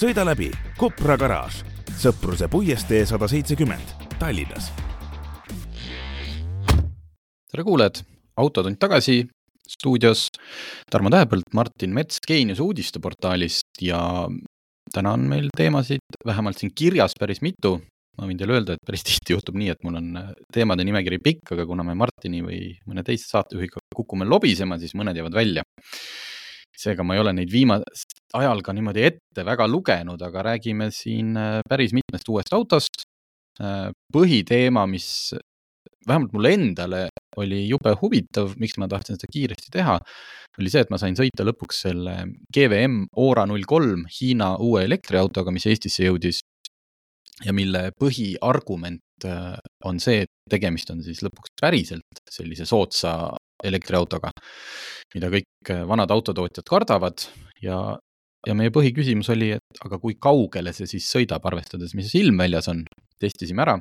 sõida läbi Kopra garaaž, Sõpruse puiestee sada seitsekümmend, Tallinnas. tere kuulajad, Autotund tagasi stuudios Tarmo Tähepõld, Martin Mets Geeniuse uudisteportaalist ja täna on meil teemasid vähemalt siin kirjas päris mitu. ma võin teile öelda, et päris tihti juhtub nii, et mul on teemade nimekiri pikk, aga kuna me Martini või mõne teise saatejuhiga kukume lobisema, siis mõned jäävad välja seega ma ei ole neid viimast ajal ka niimoodi ette väga lugenud, aga räägime siin äh, päris mitmest uuest autost. Äh, põhiteema, mis vähemalt mulle endale oli jube huvitav, miks ma tahtsin seda kiiresti teha, oli see, et ma sain sõita lõpuks selle GVM Ora null kolm Hiina uue elektriautoga, mis Eestisse jõudis. ja mille põhiargument äh, on see, et tegemist on siis lõpuks päriselt sellise soodsa elektriautoga, mida kõik äh, vanad autotootjad kardavad ja, ja meie põhiküsimus oli, et aga kui kaugele see siis sõidab, arvestades, mis ilm väljas on, testisime ära.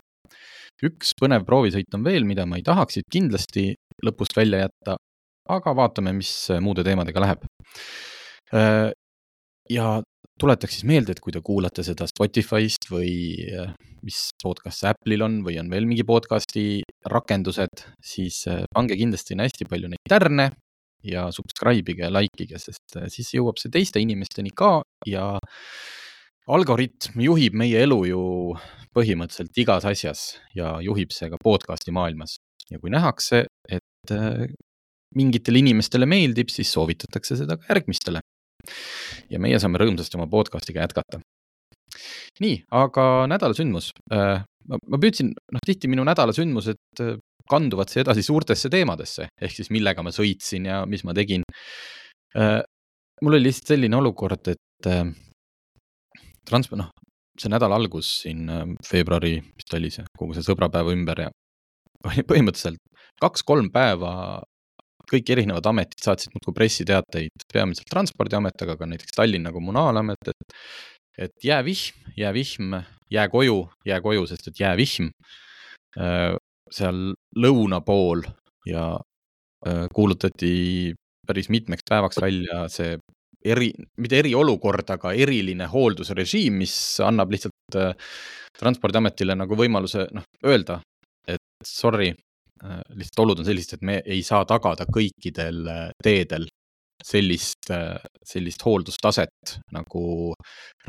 üks põnev proovisõit on veel, mida ma ei tahaks siit kindlasti lõpust välja jätta, aga vaatame, mis muude teemadega läheb. Äh, ja tuletaks siis meelde, et kui te kuulate seda Spotify'st või äh, mis podcast Apple'il on või on veel mingi podcast'i rakendused, siis äh, pange kindlasti hästi palju neid tärne ja subscribe ige ja like ige, sest äh, siis jõuab see teiste inimesteni ka ja algoritm juhib meie elu ju põhimõtteliselt igas asjas ja juhib see ka podcast'i maailmas. ja kui nähakse, et mingitele inimestele meeldib, siis soovitatakse seda ka järgmistele ja meie saame rõõmsasti oma podcast'iga jätkata. nii, aga nädala sündmus. Äh, ma püüdsin, noh, tihti minu nädala sündmused äh, kanduvad see edasi suurtesse teemadesse, ehk siis millega ma sõitsin ja mis ma tegin. Äh, mul oli lihtsalt selline olukord, et trans-, noh, see nädala algus siin veebruari, mis ta oli see, kogu see sõbrapäeva ümber ja põhimõtteliselt kaks-kolm päeva kõik erinevad ametid saatsid muudkui pressiteateid, peamiselt Transpordiamet, aga ka näiteks Tallinna Kommunaalamet, et et jäävihm, jäävihm, jää koju, jää koju, sest et jäävihm äh, seal lõuna pool ja äh, kuulutati päris mitmeks päevaks välja see eri, mitte eriolukord, aga eriline hooldusrežiim, mis annab lihtsalt äh, Transpordiametile nagu võimaluse, noh, öelda, et sorry, lihtsalt olud on sellised, et me ei saa tagada kõikidel äh, teedel sellist, äh, sellist hooldustaset, nagu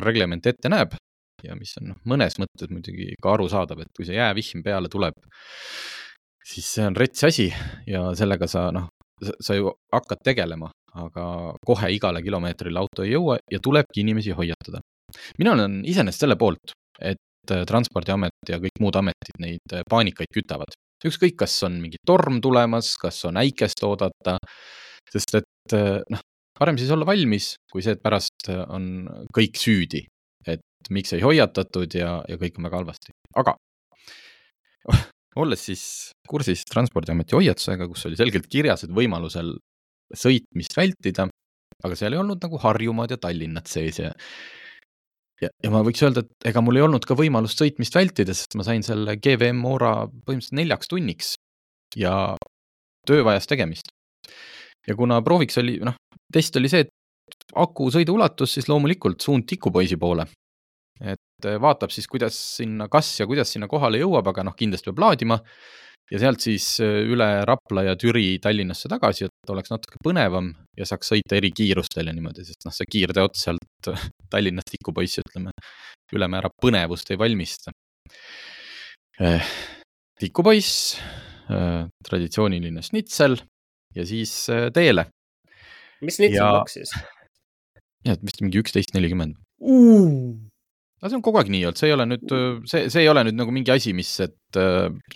reglement ette näeb ja mis on noh, mõnes mõttes muidugi ka arusaadav, et kui see jäävihm peale tuleb, siis see on rets asi ja sellega sa noh, sa ju hakkad tegelema, aga kohe igale kilomeetrile auto ei jõua ja tulebki inimesi hoiatada. mina olen iseenesest selle poolt, et Transpordiamet ja kõik muud ametid neid paanikaid kütavad ükskõik, kas on mingi torm tulemas, kas on äikest oodata, sest et eh, noh, parem siis olla valmis, kui see, et pärast eh, on kõik süüdi. et miks ei hoiatatud ja, ja kõik on väga halvasti, aga olles siis kursis Transpordiameti hoiatusega, kus oli selgelt kirjas, et võimalusel sõitmist vältida, aga seal ei olnud nagu Harjumaad ja Tallinnat sees ja ja, ja ma võiks öelda, et ega mul ei olnud ka võimalust sõitmist vältida, sest ma sain selle GVM Ora põhimõtteliselt neljaks tunniks ja töö vajas tegemist. ja kuna prooviks oli, noh, test oli see, et aku sõiduulatus, siis loomulikult suund tikupoisi poole. et vaatab siis, kuidas sinna, kas ja kuidas sinna kohale jõuab, aga noh, kindlasti peab laadima ja sealt siis äh, üle Rapla ja Türi Tallinnasse tagasi, et oleks natuke põnevam ja saaks sõita eri kiirustel ja niimoodi, sest noh, see kiirteots sealt Tallinnast tikupoissi, ütleme, ülemäära põnevust ei valmista tikupoiss eh,, traditsiooniline šnitsel ja siis teele. mis šnitsel maksis? jah, vist mingi üksteist nelikümmend no see on kogu aeg nii olnud, see ei ole nüüd, see, see ei ole nüüd nagu mingi asi, mis, et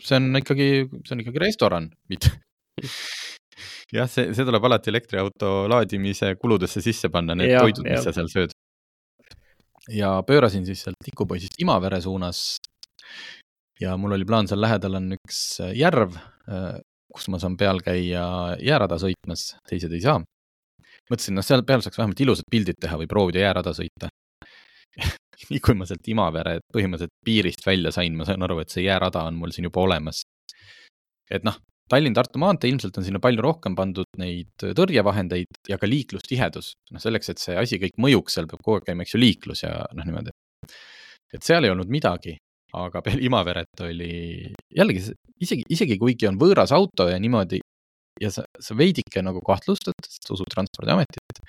see on ikkagi, see on ikkagi restoran, mitte jah, see, see tuleb alati elektriauto laadimise kuludesse sisse panna, need ja, toidud, mis sa seal sööd. ja pöörasin siis sealt tikupoisist Imavere suunas. ja mul oli plaan, seal lähedal on üks järv, kus ma saan peal käia jäärada sõitmas, teised ei saa. mõtlesin, noh, seal peal saaks vähemalt ilusad pildid teha või proovida jäärada sõita nii kui ma sealt Imavere põhimõtteliselt piirist välja sain, ma sain aru, et see jäärada on mul siin juba olemas. et noh, Tallinn-Tartu maantee ilmselt on sinna palju rohkem pandud neid tõrjevahendeid ja ka liiklustihedus. noh, selleks, et see asi kõik mõjuks, seal peab kogu aeg käima, eks ju, liiklus ja noh, niimoodi. et seal ei olnud midagi, aga peale Imaveret oli jällegi isegi, isegi kuigi on võõras auto ja niimoodi ja sa, sa veidike nagu kahtlustad, sest usud Transpordiametit.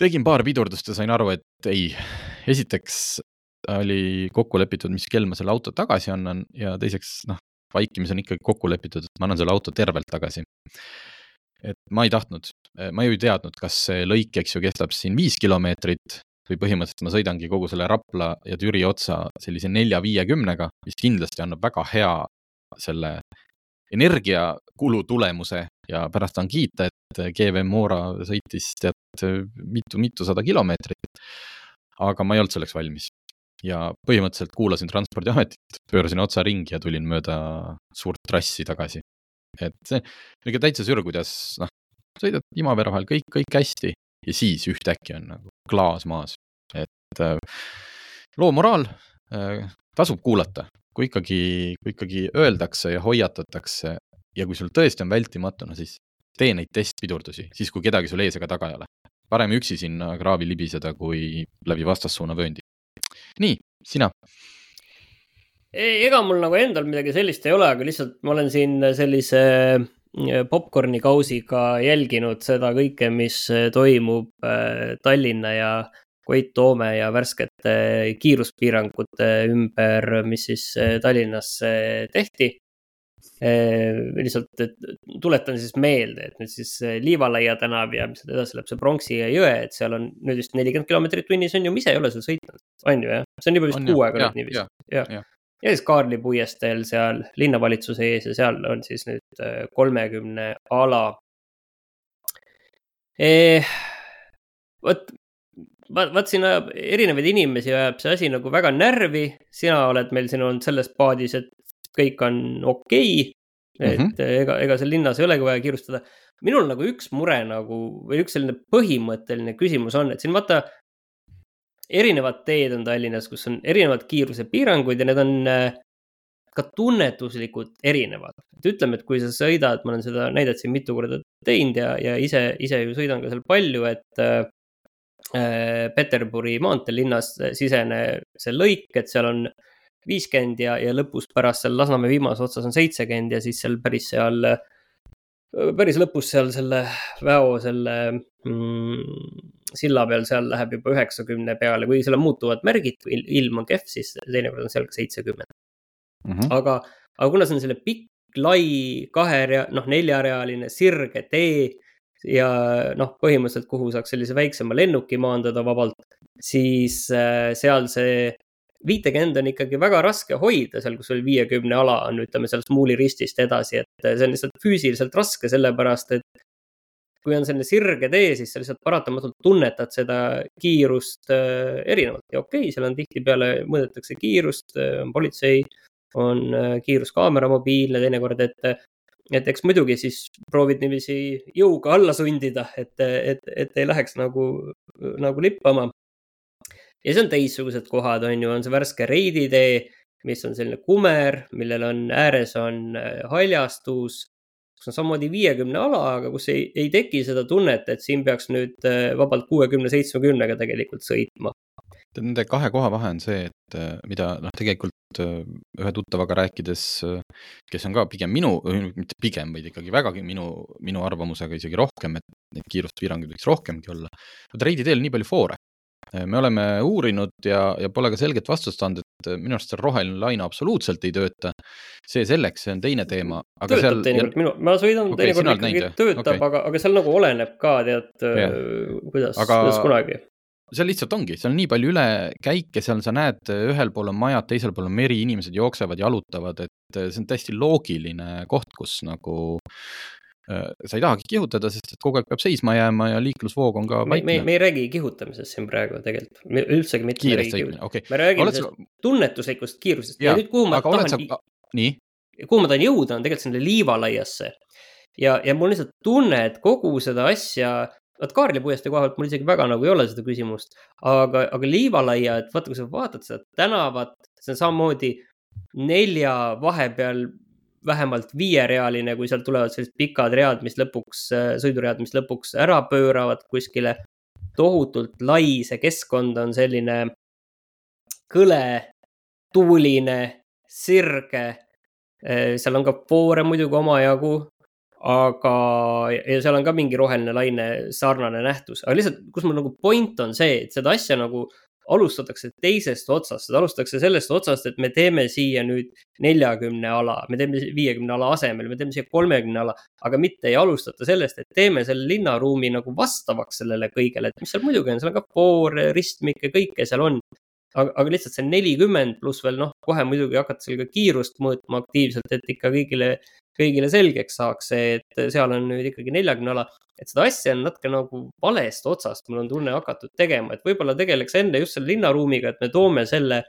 Tegin paar pidurdust ja sain aru, et ei, esiteks oli kokku lepitud, mis kell ma selle auto tagasi annan ja teiseks noh, vaikimis on ikkagi kokku lepitud, et ma annan selle auto tervelt tagasi. et ma ei tahtnud, ma ju ei teadnud, kas see lõik, eks ju, kestab siin viis kilomeetrit või põhimõtteliselt ma sõidangi kogu selle Rapla ja Türi otsa sellise nelja-viiekümnega, mis kindlasti annab väga hea selle energiakulu tulemuse ja pärast tahan kiita, et GV Mora sõitis tead mitu-mitusada kilomeetrit. aga ma ei olnud selleks valmis ja põhimõtteliselt kuulasin Transpordiametit, pöörasin otsa ringi ja tulin mööda suurt trassi tagasi. et see, niisugune täitsa sür, kuidas noh, sõidad Imavere vahel kõik, kõik hästi ja siis ühtäkki on nagu klaas maas, et äh, loo moraal äh, tasub kuulata, kui ikkagi, kui ikkagi öeldakse ja hoiatatakse ja kui sul tõesti on vältimatu, no siis tee neid testpidurdusi, siis kui kedagi sul ees ega taga ei ole. parem üksi sinna kraavi libiseda, kui läbi vastassuuna vööndi nii, sina? ega mul nagu endal midagi sellist ei ole, aga lihtsalt ma olen siin sellise äh, popkorni kausiga jälginud seda kõike, mis äh, toimub äh, Tallinna ja Koit Toome ja värskete kiiruspiirangute ümber, mis siis Tallinnas tehti lihtsalt tuletan siis meelde, et nüüd siis Liivalaia tänav ja mis edasi läheb, see Pronksi jõe, et seal on nüüd vist nelikümmend kilomeetrit tunnis on ju, ma ise ei ole seal sõitnud, on ju jah? see on juba vist kuu aega nüüd niiviisi. ja, ja. ja siis Kaarli puiesteel seal linnavalitsuse ees ja seal on siis nüüd kolmekümne ala eh,. vot, vaat siin ajab erinevaid inimesi ajab see asi nagu väga närvi, sina oled meil siin olnud selles paadis, et kõik on okei okay,. et mm -hmm. ega, ega seal linnas ei olegi vaja kiirustada. minul nagu üks mure nagu või üks selline põhimõtteline küsimus on, et siin vaata erinevad teed on Tallinnas, kus on erinevad kiirusepiirangud ja need on äh, ka tunnetuslikult erinevad. et ütleme, et kui sa sõidad, ma olen seda näidet siin mitu korda teinud ja, ja ise, ise ju sõidan ka seal palju, et äh, äh Peterburi maanteel linnas sisene see lõik, et seal on viiskümmend ja, ja lõpus pärast seal Lasnamäe viimases otsas on seitsekümmend ja siis seal päris seal, päris lõpus seal selle väo selle mm, silla peal, seal läheb juba üheksakümne peale, kui seal on muutuvad märgid, kui ilm on kehv, siis teinekord on seal ka seitsekümmend mm. -hmm. aga, aga kuna see on selle pikk, lai, kahe, noh, neljarealine sirge tee ja noh, põhimõtteliselt, kuhu saaks sellise väiksema lennuki maandada vabalt, siis äh, seal see viitekümmend on ikkagi väga raske hoida seal, kus sul viiekümne ala on, ütleme seal Smuuli ristist edasi, et see on lihtsalt füüsiliselt raske, sellepärast et kui on selline sirge tee, siis sa lihtsalt paratamatult tunnetad seda kiirust äh, erinevalt. Ja okei okay,, seal on tihtipeale mõõdetakse kiirust äh,, on politsei, on äh, kiiruskaamera mobiilne teinekord, et et eks muidugi siis proovid niiviisi jõuga alla sundida, et, et, et ei läheks nagu, nagu lippama ja siis on teistsugused kohad, on ju, on see värske Reidi tee, mis on selline kumer, millel on ääres on äh, haljastus, kus on samamoodi viiekümne ala, aga kus ei, ei teki seda tunnet, et siin peaks nüüd äh, vabalt kuuekümne, seitsmekümnega tegelikult sõitma. Nende kahe koha vahe on see, et äh, mida noh, tegelikult ühe tuttavaga rääkides, kes on ka pigem minu, mitte pigem, vaid ikkagi vägagi minu, minu arvamusega isegi rohkem, et neid kiiruspiiranguid võiks rohkemgi olla. vot Reidi teel on nii palju foore, me oleme uurinud ja, ja pole ka selget vastust andnud, et minu arust see roheline laine absoluutselt ei tööta. see selleks, see on teine teema. töötab seal... teinekord minu, ma sõidan okay, teinekord ikkagi näinud, töötab okay., aga, aga seal nagu oleneb ka tead yeah., kuidas aga..., kuidas kunagi seal lihtsalt ongi, seal on nii palju ülekäike, seal sa näed, ühel pool on majad, teisel pool on meri, inimesed jooksevad, jalutavad, et see on täiesti loogiline koht, kus nagu sa ei tahagi kihutada, sest et kogu aeg peab seisma jääma ja liiklusvoog on ka me, me, me ei räägi kihutamisest siin praegu tegelikult, üldsegi mitte. kiiresti sõitmine, okei okay.. me räägime sellest sa... tunnetuslikust kiirusest ja, ja nüüd kuhu ma tahan. Sa... nii? kuhu ma tahan jõuda, on tegelikult sinna liivalaiasse. ja, ja mul lihtsalt tunne, et kogu seda asja, vot Kaarli puiestee koha pealt mul isegi väga nagu ei ole seda küsimust, aga, aga liivalaia, et vaata, kui sa vaatad seda tänavat, see on samamoodi nelja vahepeal vähemalt viierealine, kui sealt tulevad sellised pikad read, mis lõpuks, äh, sõiduread, mis lõpuks ära pööravad kuskile. tohutult lai, see keskkond on selline kõle, tuuline, sirge. Äh, seal on ka foore muidugi omajagu, aga, ja seal on ka mingi roheline laine sarnane nähtus, aga lihtsalt, kus mul nagu point on see, et seda asja nagu alustatakse teisest otsast, alustatakse sellest otsast, et me teeme siia nüüd neljakümne ala, me teeme viiekümne ala asemel, me teeme siia kolmekümne ala, aga mitte ei alustata sellest, et teeme selle linnaruumi nagu vastavaks sellele kõigele, et mis seal muidugi on, seal on ka foore, ristmikke, kõike seal on. aga, aga lihtsalt see nelikümmend pluss veel noh, kohe muidugi hakata seal ka kiirust mõõtma aktiivselt, et ikka kõigile, kõigile selgeks saaks see, et seal on nüüd ikkagi neljakümne ala. Et seda asja on natuke nagu valest otsast, mul on tunne hakatud tegema, et võib-olla tegeleks enne just selle linnaruumiga, et me toome selle,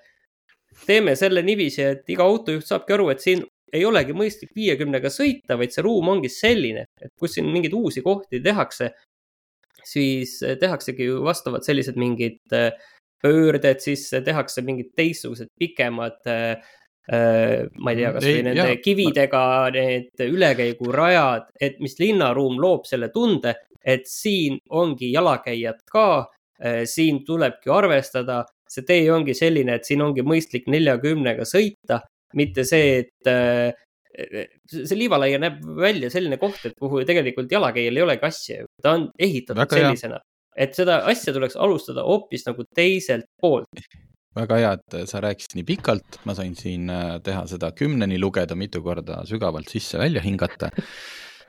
teeme selle niiviisi, et iga autojuht saabki aru, et siin ei olegi mõistlik viiekümnega sõita, vaid see ruum ongi selline, et kus siin mingeid uusi kohti tehakse, siis tehaksegi ju vastavad sellised mingid äh, pöörded, siis tehakse mingid teistsugused pikemad äh, ma ei tea, kasvõi nende jah. kividega need ülekäigurajad, et mis linnaruum loob selle tunde, et siin ongi jalakäijad ka, äh, siin tulebki arvestada, see tee ongi selline, et siin ongi mõistlik neljakümnega sõita, mitte see, et äh, see liivalaia näeb välja selline koht, et kuhu tegelikult jalakäijal ei olegi asja ju, ta on ehitatud Väga sellisena, et seda asja tuleks alustada hoopis nagu teiselt poolt väga hea, et sa rääkisid nii pikalt, ma sain siin äh, teha seda kümneni lugeda, mitu korda sügavalt sisse-välja hingata.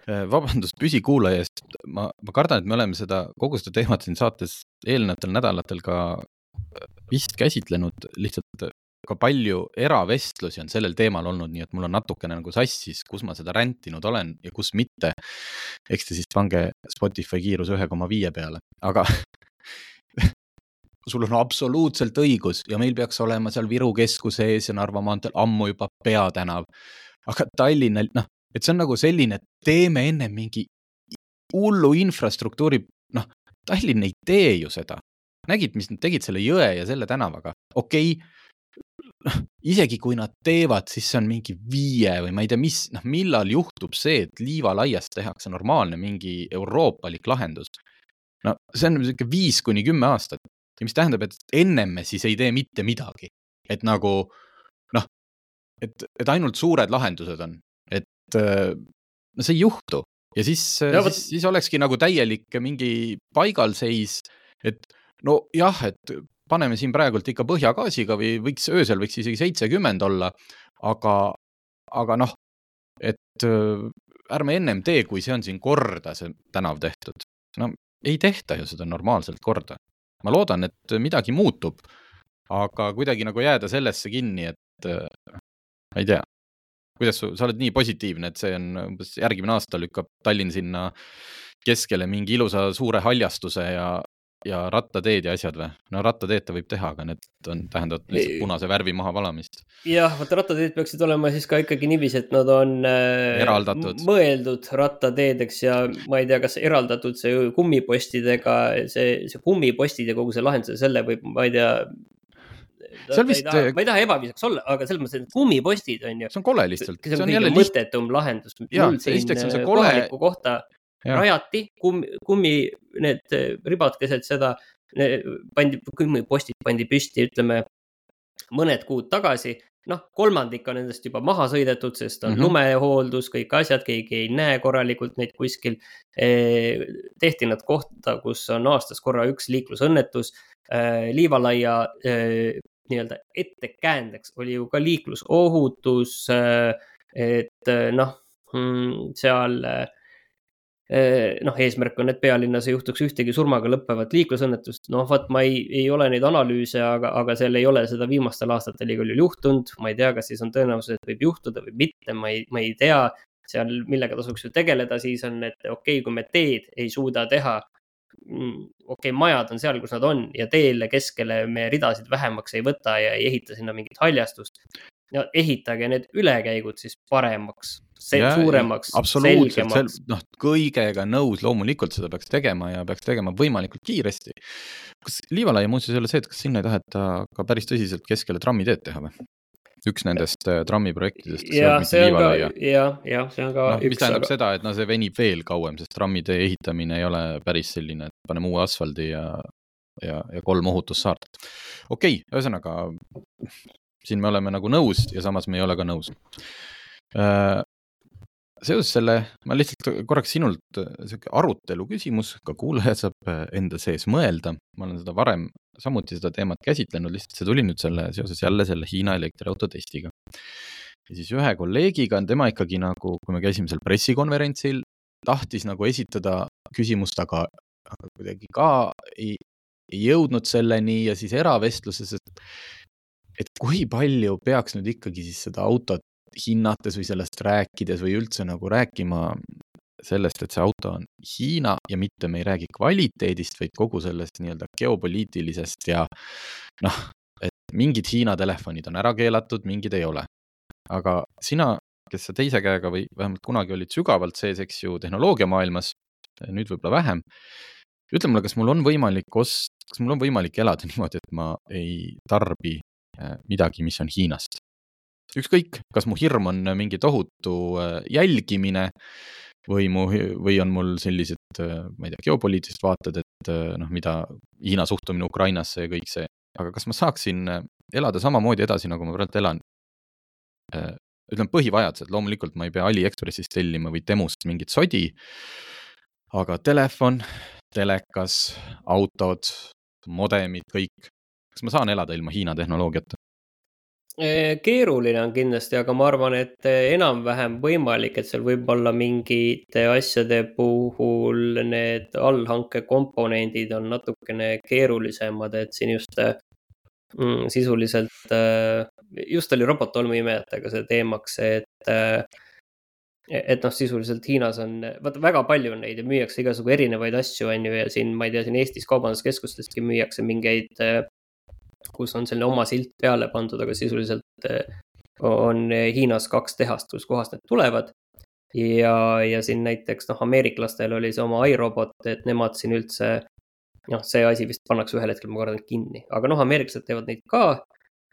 Äh, vabandust püsikuulaja eest, ma, ma kardan, et me oleme seda, kogu seda teemat siin saates eelnevatel nädalatel ka äh, vist käsitlenud, lihtsalt ka palju eravestlusi on sellel teemal olnud, nii et mul on natukene nagu sassis, kus ma seda rändtinud olen ja kus mitte. eks te siis pange Spotify kiiruse ühe koma viie peale, aga sul on absoluutselt õigus ja meil peaks olema seal Viru keskuse ees ja Narva maanteel ammu juba peatänav. aga Tallinnal, noh, et see on nagu selline, et teeme enne mingi hullu infrastruktuuri, noh, Tallinn ei tee ju seda. nägid, mis nad tegid selle jõe ja selle tänavaga, okei okay,, noh, isegi kui nad teevad, siis see on mingi viie või ma ei tea, mis, noh, millal juhtub see, et liivalaiast tehakse normaalne mingi euroopalik lahendus no see on sihuke viis kuni kümme aastat mis tähendab, et ennem me siis ei tee mitte midagi. et nagu noh, et, et ainult suured lahendused on, et no see ei juhtu ja siis, siis, siis olekski nagu täielik mingi paigalseis, et nojah, et paneme siin praegult ikka põhjagaasiga või võiks, öösel võiks isegi seitsekümmend olla, aga, aga noh, et ärme ennem tee, kui see on siin korda, see tänav tehtud. no ei tehta ju seda normaalselt korda ma loodan, et midagi muutub, aga kuidagi nagu jääda sellesse kinni, et äh, ma ei tea, kuidas su, sa oled nii positiivne, et see on umbes järgmine aasta lükkab Tallinn sinna keskele mingi ilusa suure haljastuse ja, ja rattateed ja asjad või? no rattateed ta võib teha, aga need on, tähendavad lihtsalt punase värvi mahavalamist. jah, vaata rattateed peaksid olema siis ka ikkagi niiviisi, et nad on äh, eraldatud, mõeldud rattateedeks ja ma ei tea, kas eraldatud see kummipostidega, see, see kummipostid ja kogu see lahendus ja selle võib, ma ei tea seal vist. ma ei taha ebaviisakas olla, aga selles mõttes, et kummipostid on ju. see on kole lihtsalt. see on, on kõige mõttetum lahendus. mul siin kohaliku kohta ja. Rajati kummi, kummi, need eh, ribad keset seda pandi, kummipostid pandi püsti, ütleme mõned kuud tagasi. noh, kolmandik on nendest juba maha sõidetud, sest on mm -hmm. lumehooldus, kõik asjad, keegi ei näe korralikult neid kuskil eh,. tehti nad kohta, kus on aastas korra üks liiklusõnnetus eh,. Liivalaia nii-öelda ettekäändeks oli ju ka liiklusohutus et noh, mm, seal noh, eesmärk on, et pealinnas ei juhtuks ühtegi surmaga lõppevat liiklusõnnetust. noh, vot ma ei, ei ole neid analüüse, aga, aga seal ei ole seda viimastel aastatel igal juhul juhtunud. ma ei tea, kas siis on tõenäosus, et võib juhtuda või mitte, ma ei, ma ei tea. seal, millega tasuks ju tegeleda, siis on, et okei okay,, kui me teed ei suuda teha mm, okei okay,, majad on seal, kus nad on ja teele keskele me ridasid vähemaks ei võta ja ei ehita sinna mingit haljastust. No ehitage need ülekäigud siis paremaks, suuremaks, selgemaks. noh, kõigega nõus, loomulikult seda peaks tegema ja peaks tegema võimalikult kiiresti. kas Liivalaia muuseas ei ole see, et kas sinna ei taheta ka päris tõsiselt keskele trammiteed teha või? üks nendest äh, trammiprojektidest. jah, see on ka, jah, jah, see on ka no, üks. mis tähendab aga... seda, et no see venib veel kauem, sest trammitee ehitamine ei ole päris selline, et paneme uue asfaldi ja, ja, ja kolm ohutussaart. okei okay,, ühesõnaga siin me oleme nagu nõus ja samas me ei ole ka nõus äh, seoses selle, ma lihtsalt korraks sinult äh, sihuke arutelu küsimus, ka kuulaja saab äh, enda sees mõelda, ma olen seda varem samuti seda teemat käsitlenud, lihtsalt see tuli nüüd selle seoses jälle selle Hiina elektriauto testiga. ja siis ühe kolleegiga on tema ikkagi nagu, kui me käisime seal pressikonverentsil, tahtis nagu esitada küsimust, aga, kuidagi ka ei, ei jõudnud selleni ja siis eravestluses, et et kui palju peaks nüüd ikkagi siis seda autot hinnates või sellest rääkides või üldse nagu rääkima sellest, et see auto on Hiina ja mitte me ei räägi kvaliteedist, vaid kogu sellest nii-öelda geopoliitilisest ja noh, et mingid Hiina telefonid on ära keelatud, mingid ei ole. aga sina, kes sa teise käega või vähemalt kunagi olid sügavalt sees, eks ju, tehnoloogiamaailmas, nüüd võib-olla vähem, ütle mulle, kas mul on võimalik ost-, kas mul on võimalik elada niimoodi, et ma ei tarbi midagi, mis on Hiinast? ükskõik, kas mu hirm on mingi tohutu äh, jälgimine või mu, või on mul sellised, äh, ma ei tea, geopoliitilised vaated, et äh, noh, mida Hiina suhtumine Ukrainasse ja kõik see, aga kas ma saaksin elada samamoodi edasi, nagu ma praegu elan? ütleme, põhivajadused, loomulikult ma ei pea Aliekspressist tellima või Temust mingit sodi, aga telefon, telekas, autod, modemid, kõik. Kas ma saan elada ilma Hiina tehnoloogiata? Eh, keeruline on kindlasti, aga ma arvan, et enam-vähem võimalik, et seal võib olla mingite asjade puhul need allhanke komponendid on natukene keerulisemad, et siin just mm, sisuliselt, äh, just oli robotolmuimejatega see teemaks, et äh, et noh, sisuliselt Hiinas on, vaata väga palju on neid ja müüakse igasugu erinevaid asju, on ju, ja siin, ma ei tea, siin Eestis kaubanduskeskustestki müüakse mingeid äh, kus on selline oma silt peale pandud, aga sisuliselt eh, on Hiinas kaks tehast, kuskohast need tulevad. ja, ja siin näiteks noh, ameeriklastel oli see oma iRobot, et nemad siin üldse, noh, see asi vist pannakse ühel hetkel, ma kardan, kinni, aga noh, ameeriklased teevad neid ka.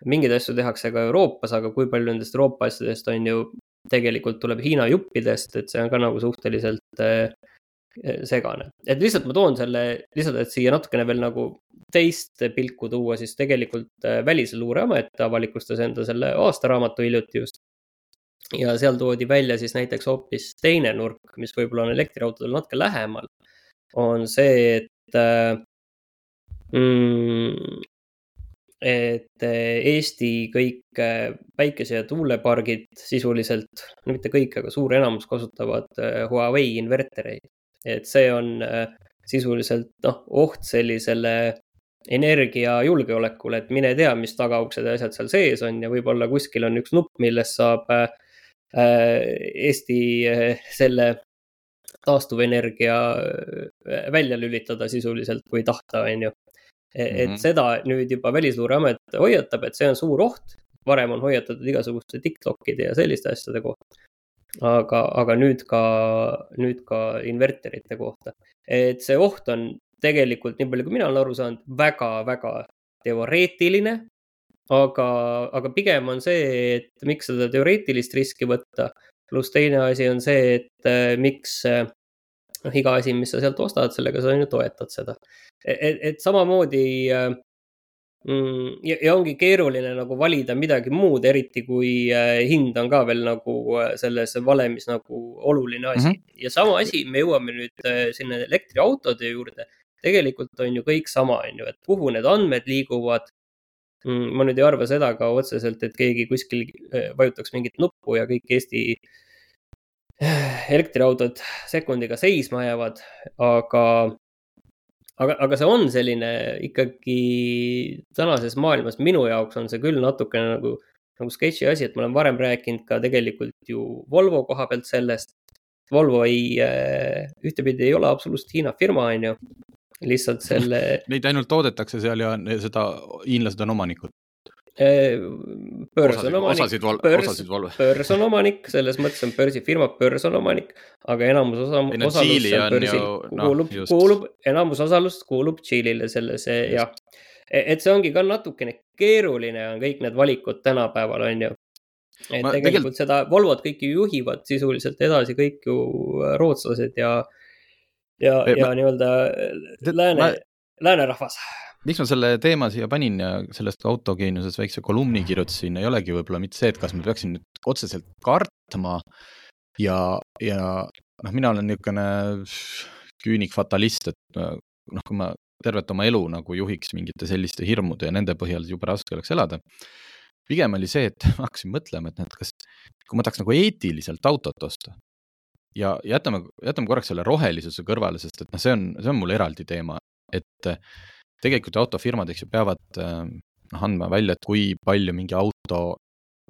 mingeid asju tehakse ka Euroopas, aga kui palju nendest Euroopa asjadest on ju tegelikult tuleb Hiina juppidest, et see on ka nagu suhteliselt äh, segane. et lihtsalt ma toon selle, lihtsalt, et siia natukene veel nagu teist pilku tuua, siis tegelikult äh, Välisluureamet avalikustas enda selle aastaraamatu hiljuti just. ja seal toodi välja siis näiteks hoopis teine nurk, mis võib-olla on elektriautodel natuke lähemal. on see, et äh, mm, et äh, Eesti kõik päikese- ja tuulepargid sisuliselt, no mitte kõik, aga suur enamus kasutavad Huawei invertereid et see on äh, sisuliselt noh, oht sellisele energiajulgeolekule, et mine tea, mis tagauksed ja asjad seal sees on ja võib-olla kuskil on üks nupp, millest saab äh, Eesti äh, selle taastuvenergia välja lülitada sisuliselt, kui tahta, on ju. E-, et mm -hmm. seda nüüd juba Välisluureamet hoiatab, et see on suur oht. varem on hoiatatud igasuguste TikTokide ja selliste asjade kohta aga, aga nüüd ka, nüüd ka inverterite kohta. et see oht on tegelikult, nii palju kui mina olen aru saanud väga,, väga-väga teoreetiline. aga, aga pigem on see, et miks seda teoreetilist riski võtta. pluss teine asi on see, et äh, miks äh, noh, iga asi, mis sa sealt ostad, sellega sa on ju toetad seda. et, et, et samamoodi mm,. Ja, ja ongi keeruline nagu valida midagi muud, eriti kui äh, hind on ka veel nagu äh, selles valemis nagu oluline asi mm. -hmm. ja sama asi, me jõuame nüüd äh, sinna elektriautode juurde. tegelikult on ju kõik sama, on ju, et kuhu need andmed liiguvad mm,. ma nüüd ei arva seda ka otseselt, et keegi kuskil vajutaks mingit nuppu ja kõik Eesti elektriautod sekundiga seisma jäävad, aga aga, aga see on selline ikkagi tänases maailmas, minu jaoks on see küll natukene nagu nagu sketši asi, et ma olen varem rääkinud ka tegelikult ju Volvo koha pealt sellest. Volvo ei, ühtepidi ei ole absoluutselt Hiina firma, on ju. lihtsalt selle Neid ainult toodetakse seal ja seda, hiinlased on omanikud. Börs on omanik, börs, börs on omanik, selles mõttes on börsifirma, börs on omanik, aga enamus osa, osalus seal börsil ju, no, kuulub no,, kuulub, enamus osalust kuulub Tšiilile selles jah. E-, et see ongi ka natukene keeruline on kõik need valikud tänapäeval, on ju. et Ma, tegelikult tegel... seda Volvot kõiki juhivad sisuliselt edasi kõik ju rootslased ja, ja, ja ma... nii-öelda lääne ma..., läänerahvas miks ma selle teema siia panin ja sellest ka autogeeniuses väikse kolumni kirjutasin, ei olegi võib-olla mitte see, et kas ma peaksin nüüd otseselt kartma ja, ja noh, mina olen niisugune küünik fatalist, et noh, kui ma tervet oma elu nagu juhiks mingite selliste hirmude ja nende põhjal jube raske oleks elada. pigem oli see, et ma hakkasin mõtlema, et näed, kas, kui ma tahaks nagu eetiliselt autot osta ja jätame, jätame korraks selle rohelisuse kõrvale, sest et noh, see on, see on mul eraldi teema, et tegelikult autofirmad, eks ju, peavad ähm, noh, andma välja, et kui palju mingi auto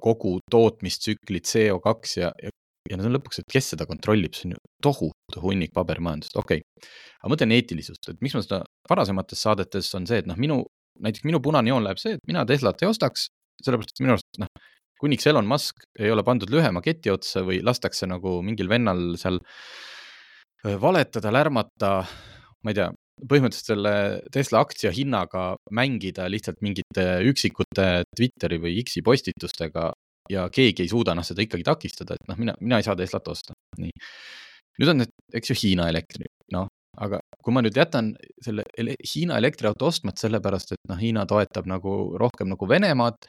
kogu tootmistsüklit CO2 ja, ja, ja no lõpuks, et kes seda kontrollib, see on ju tohutu hunnik paberimajandust, okei. Okay.. aga mõtlen eetilisust, et miks ma seda varasemates saadetes on see, et noh, minu, näiteks minu punane joon läheb see, et mina Teslat ei ostaks, sellepärast et minu arust noh, kuniks Elon Musk ei ole pandud lühema keti otsa või lastakse nagu mingil vennal seal äh, valetada, lärmata, ma ei tea, põhimõtteliselt selle Tesla aktsia hinnaga mängida lihtsalt mingite üksikute Twitteri või X-i postitustega ja keegi ei suuda noh, seda ikkagi takistada, et noh, mina, mina ei saa Teslat osta, nii. nüüd on need, eks ju, Hiina elektri, noh, aga kui ma nüüd jätan selle ele Hiina elektriauto ostmata sellepärast, et noh, Hiina toetab nagu rohkem nagu Venemaad,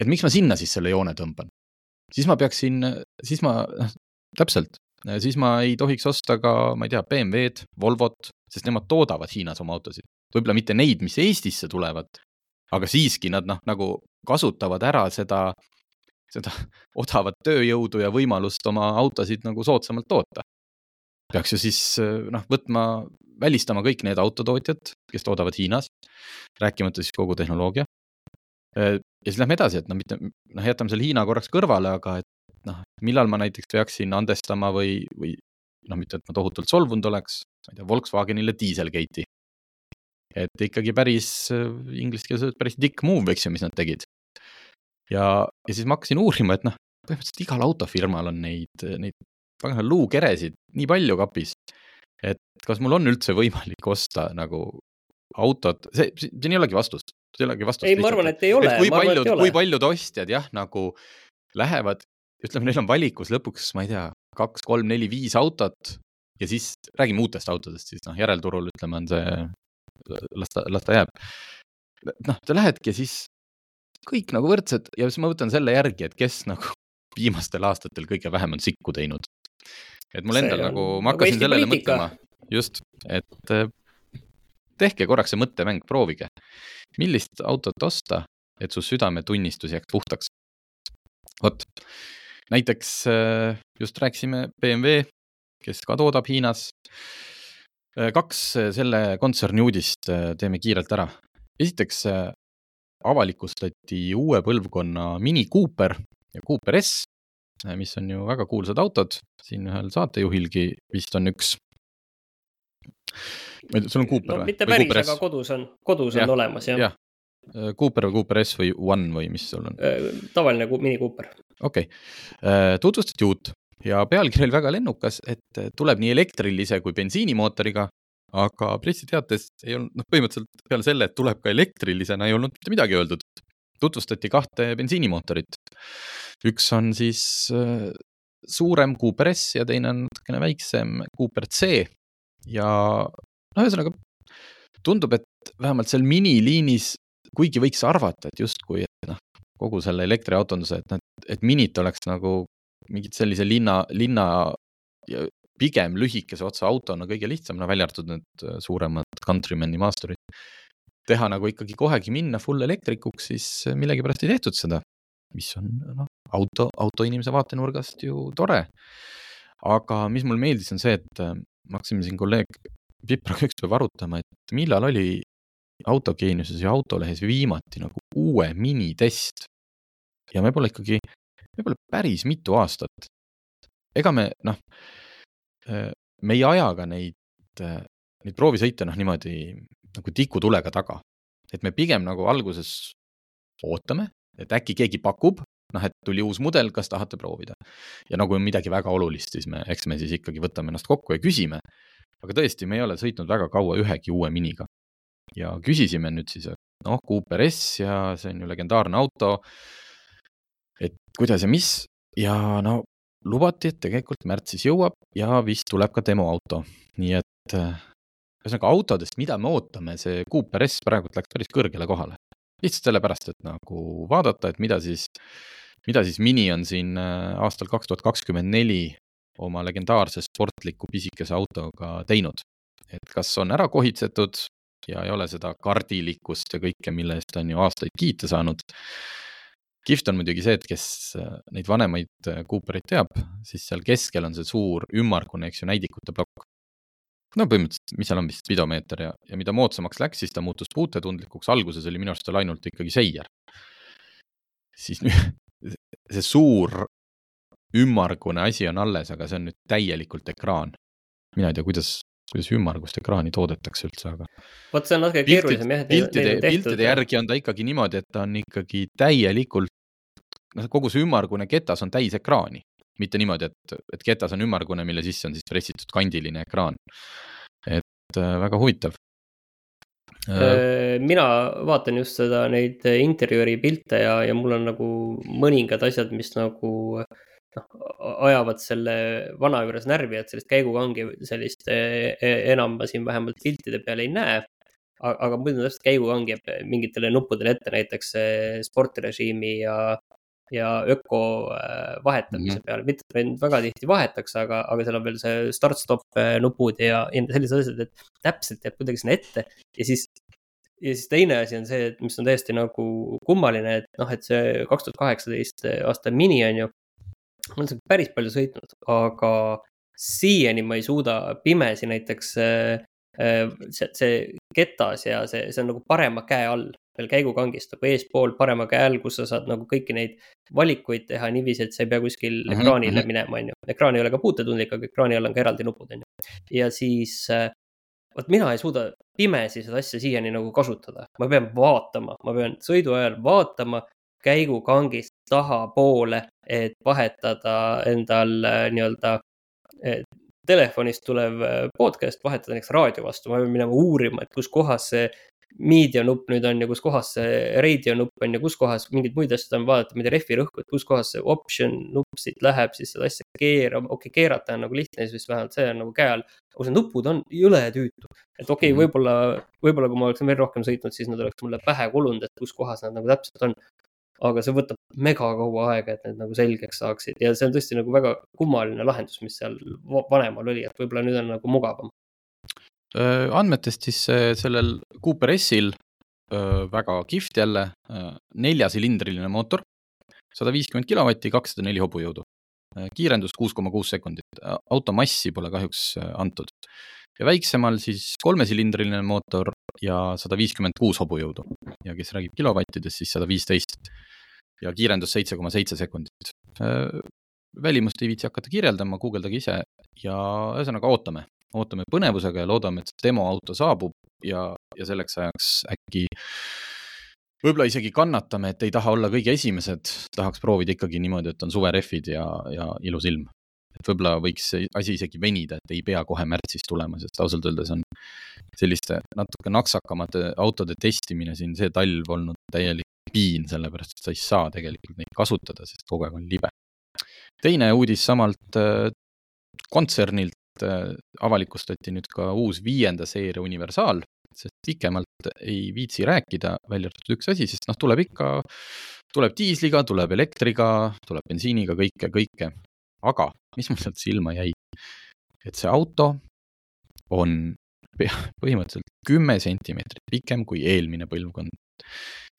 et miks ma sinna siis selle joone tõmban? siis ma peaksin, siis ma, noh, täpselt, siis ma ei tohiks osta ka, ma ei tea, BMW-d, Volvot, sest nemad toodavad Hiinas oma autosid. võib-olla mitte neid, mis Eestisse tulevad, aga siiski nad noh, nagu kasutavad ära seda, seda odavat tööjõudu ja võimalust oma autosid nagu soodsamalt toota. peaks ju siis noh, võtma, välistama kõik need autotootjad, kes toodavad Hiinas, rääkimata siis kogu tehnoloogia. ja siis lähme edasi, et noh, mitte, noh, jätame selle Hiina korraks kõrvale, aga et noh, millal ma näiteks peaksin andestama või, või noh, mitte et ma tohutult solvunud oleks, ma ei tea, Volkswagenile Dieselgate'i. et ikkagi päris äh, inglise keeles öeldes päris dick move, eks ju, mis nad tegid. ja, ja siis ma hakkasin uurima, et noh, põhimõtteliselt igal autofirmal on neid, neid pagana luukeresid nii palju kapis, et kas mul on üldse võimalik osta nagu autot, see, siin ei olegi vastust, see ei olegi vastust. ei, ma arvan, et ei ole. kui paljud, kui paljud ostjad jah, nagu lähevad, ütleme, neil on valikus lõpuks, ma ei tea, kaks, kolm, neli, viis autot ja siis räägime uutest autodest, siis noh, järelturul ütleme, on see, las ta, las ta jääb. noh, sa lähedki ja siis kõik nagu võrdsed ja siis ma võtan selle järgi, et kes nagu viimastel aastatel kõige vähem on sikku teinud. et mul endal nagu, ma nagu hakkasin sellele poliitika. mõtlema, just, et eh, tehke korraks see mõttemäng, proovige, millist autot osta, et su südametunnistus jääks puhtaks. vot, näiteks eh, just rääkisime BMW kes ka toodab Hiinas. Äh, kaks äh, selle kontserni uudist äh, teeme kiirelt ära. esiteks avalikustati uue põlvkonna Mini Cooper ja Cooper S, mis on ju väga kuulsad autod, siin ühel saatejuhilgi vist on üks. sul on Cooper no, või? mitte päris, aga kodus on, kodus ja, on olemas jah ja. Cooper või Cooper S või One või mis sul on? tavaline Mini Cooper. Okei okay., tutvustati uut ja pealkiri oli väga lennukas, et tuleb nii elektrilise kui bensiinimootoriga, aga pressiteates ei olnud, noh, põhimõtteliselt peale selle, et tuleb ka elektrilisena, ei olnud mitte midagi öeldud. tutvustati kahte bensiinimootorit. üks on siis äh, suurem Cooper S ja teine on natukene väiksem Cooper C ja noh, ühesõnaga tundub, et vähemalt seal miniliinis, kuigi võiks arvata, et justkui, kogu selle elektriautonduse, et noh, et minit oleks nagu mingit sellise linna, linna pigem lühikese otsa autona kõige lihtsam, no välja arvatud need äh, suuremad Countrymani maasturid. teha nagu ikkagi kohegi minna full elektrikuks, siis millegipärast ei tehtud seda, mis on noh, auto, autoinimese vaatenurgast ju tore. aga mis mulle meeldis, on see, et äh, me hakkasime siin kolleeg Pipraga üks päev arutama, et millal oli autogeeniuses ja autolehes viimati nagu uue minitest ja me pole ikkagi, võib-olla päris mitu aastat. ega me noh, me ei aja ka neid, neid proovisõite noh, niimoodi nagu tikutulega taga. et me pigem nagu alguses ootame, et äkki keegi pakub, noh, et tuli uus mudel, kas tahate proovida. ja no kui on midagi väga olulist, siis me, eks me siis ikkagi võtame ennast kokku ja küsime. aga tõesti, me ei ole sõitnud väga kaua ühegi uue miniga. Ja küsisime nüüd siis, noh, Cooper S ja see on ju legendaarne auto. et kuidas ja mis ja no lubati, et tegelikult märtsis jõuab ja vist tuleb ka demoauto, nii et ühesõnaga autodest, mida me ootame, see Cooper S praegult läks päris kõrgele kohale. lihtsalt sellepärast, et nagu vaadata, et mida siis, mida siis Mini on siin aastal kaks tuhat kakskümmend neli oma legendaarse sportliku pisikese autoga teinud. et kas on ära kohitsetud ja ei ole seda kardilikkust ja kõike, mille eest on ju aastaid kiita saanud. kihvt on muidugi see, et kes neid vanemaid Coopereid teab, siis seal keskel on see suur ümmargune, eks ju, näidikute plokk no põhimõtteliselt, mis seal on vist spidomeeter ja, ja mida moodsamaks läks, siis ta muutus puutetundlikuks, alguses oli minu arust tal ainult ikkagi seier. siis nüüd see suur ümmargune asi on alles, aga see on nüüd täielikult ekraan. mina ei tea, kuidas, kuidas ümmargust ekraani toodetakse üldse, aga. vot see on natuke keerulisem jah. piltide, piltide järgi on ta ikkagi niimoodi, et ta on ikkagi täielikult, noh, kogu see ümmargune ketas on täis ekraani mitte niimoodi, et, et ketas on ümmargune, mille sisse on siis pressitud kandiline ekraan. et äh, väga huvitav. Äh, mina vaatan just seda, neid interjööri pilte ja, ja mul on nagu mõningad asjad, mis nagu noh, ajavad selle vana juures närvi, et sellist käigukangi sellist e, e, enam ma siin vähemalt piltide peal ei näe aga muidu täpselt käigukangi jääb mingitele nuppudele ette, näiteks sportrežiimi ja ja öko vahetamise mm -hmm. peale, mitte et neid väga tihti vahetaks, aga, aga seal on veel see start-stop nupud ja, ja sellised asjad, et täpselt jääb kuidagi sinna ette ja siis. ja siis teine asi on see, et mis on täiesti nagu kummaline, et noh, et see kaks tuhat kaheksateist aasta mini on ju. Ma olen seda päris palju sõitnud, aga siiani ma ei suuda pimesi näiteks äh, see, see ketas ja see, see on nagu parema käe all veel käigukangist nagu eespool parema käe all, kus sa saad nagu kõiki neid valikuid teha niiviisi, et sa ei pea kuskil mm -hmm. ekraanile mhm. minema, on ju. ekraan ei ole ka puutetundlik, aga ekraani all on ka eraldi nupud, on ju. ja siis, äh, vot mina ei suuda pimesi seda asja siiani nagu kasutada, ma pean vaatama, ma pean sõidu ajal vaatama käigukangist tahapoole, et vahetada endal äh, nii-öelda äh, telefonist tulev podcast, vahetada näiteks raadio vastu, ma pean minema uurima, et kus kohas see media nupp nüüd on ja kus kohas see radio nupp on ja kus kohas mingeid muid asju tahan vaadata, mida rehvi rõhku, et kus kohas see option nupp siit läheb, siis seda asja keerab, okei okay,, keerata on nagu lihtne, siis vähemalt see on nagu käe all. aga see nupud on jõle tüütu, et okei okay,, mhm. võib-olla, võib-olla kui ma oleksin veel rohkem sõitnud, siis nad oleks mulle pähe kulunud, et kus kohas nad nagu täpselt on. Aga see võtab mega kaua aega, et need nagu selgeks saaksid ja see on tõesti nagu väga kummaline lahendus, mis seal vanemal oli, et võib-olla nüüd on nagu mugavam Äh, andmetest siis sellel Cooper S-il äh, väga kihvt jälle, äh, neljasilindriline mootor, sada viiskümmend kilovatti, kakssada neli hobujõudu. kiirendus kuus koma kuus sekundit, auto massi pole kahjuks antud. Ja väiksemal siis kolmesilindriline mootor ja sada viiskümmend kuus hobujõudu ja kes räägib kilovattides, siis sada viisteist ja kiirendus seitse koma seitse sekundit. välimust ei viitsi hakata kirjeldama, guugeldage ise ja ühesõnaga ootame, ootame põnevusega ja loodame, et demoauto saabub ja, ja selleks ajaks äkki võib-olla isegi kannatame, et ei taha olla kõige esimesed, tahaks proovida ikkagi niimoodi, et on suverehvid ja, ja ilus ilm. Et võib-olla võiks see asi isegi venida, et ei pea kohe märtsis tulema, sest ausalt öeldes on selliste natuke naksakamate autode testimine siin see talv olnud täielik piin, sellepärast et sa ei saa tegelikult neid kasutada, sest kogu aeg on libe. teine uudis samalt äh, kontsernilt Äh, avalikustati nüüd ka uus viienda seeria universaal, sest pikemalt ei viitsi rääkida, välja arvatud üks asi, sest noh, tuleb ikka, tuleb diisliga, tuleb elektriga, tuleb bensiiniga, kõike, kõike. Aga mis mul sealt silma jäi, et see auto on põhimõtteliselt kümme sentimeetrit pikem kui eelmine põlvkond.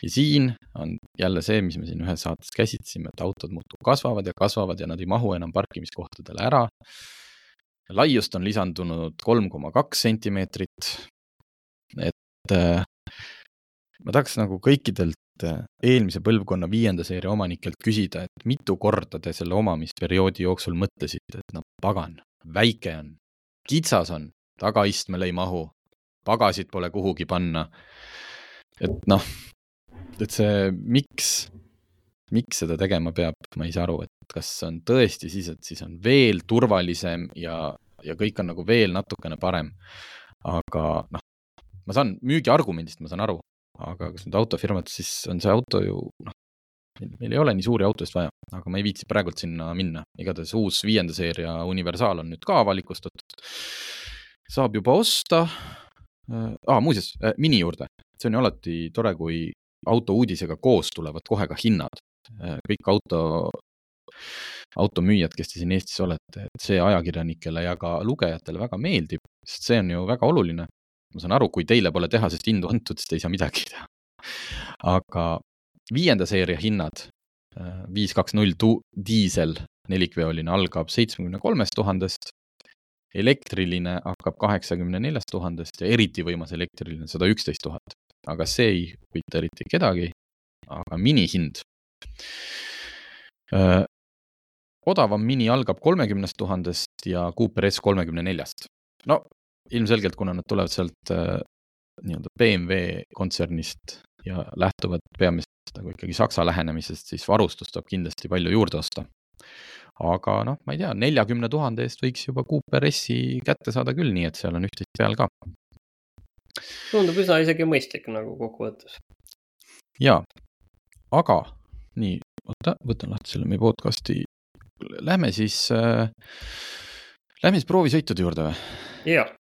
ja siin on jälle see, mis me siin ühes saates käsitlesime, et autod muudkui kasvavad ja kasvavad ja nad ei mahu enam parkimiskohtadele ära laiust on lisandunud kolm koma kaks sentimeetrit. et äh, ma tahaks nagu kõikidelt eelmise põlvkonna viienda seeria omanikelt küsida, et mitu korda te selle omamisperioodi jooksul mõtlesite, et no pagan, väike on, kitsas on, tagaistmele ei mahu, pagasid pole kuhugi panna. et noh, et see, miks, miks seda tegema peab, ma ei saa aru, et kas on tõesti siis, et siis on veel turvalisem ja, ja kõik on nagu veel natukene parem. aga noh, ma saan müügiargumendist, ma saan aru, aga kas nüüd autofirmad, siis on see auto ju noh, meil ei ole nii suuri autosid vaja, aga ma ei viitsi praegult sinna minna. igatahes uus viienda seeria universaal on nüüd ka avalikustatud. saab juba osta ah,. muuseas, äh, mini juurde, see on ju alati tore, kui auto uudisega koos tulevad kohe ka hinnad. Äh, kõik auto, automüüjad, kes te siin Eestis olete, et see ajakirjanikele ja ka lugejatele väga meeldib, sest see on ju väga oluline ma saan aru, kui teile pole tehasest hindu antud, siis te ei saa midagi teha. aga viienda seeria hinnad, äh, viis, kaks, null diisel nelikveoline algab seitsmekümne kolmest tuhandest, elektriline hakkab kaheksakümne neljast tuhandest ja eriti võimas elektriline sada üksteist tuhat. aga see ei huvita eriti kedagi, aga minihind äh, odavam mini algab kolmekümnest tuhandest ja Cooper S kolmekümne neljast. no ilmselgelt, kuna nad tulevad sealt äh, nii-öelda BMW kontsernist ja lähtuvad peamiselt nagu ikkagi Saksa lähenemisest, siis varustust saab kindlasti palju juurde osta. aga noh, ma ei tea, neljakümne tuhande eest võiks juba Cooper S-i kätte saada küll, nii et seal on üht-teist peal ka. tundub üsna isegi mõistlik nagu kokkuvõttes. jaa, aga nii, oota, võtan lahti selle meie podcast'i. Lähme siis äh,, lähme siis proovisõitude juurde või? jah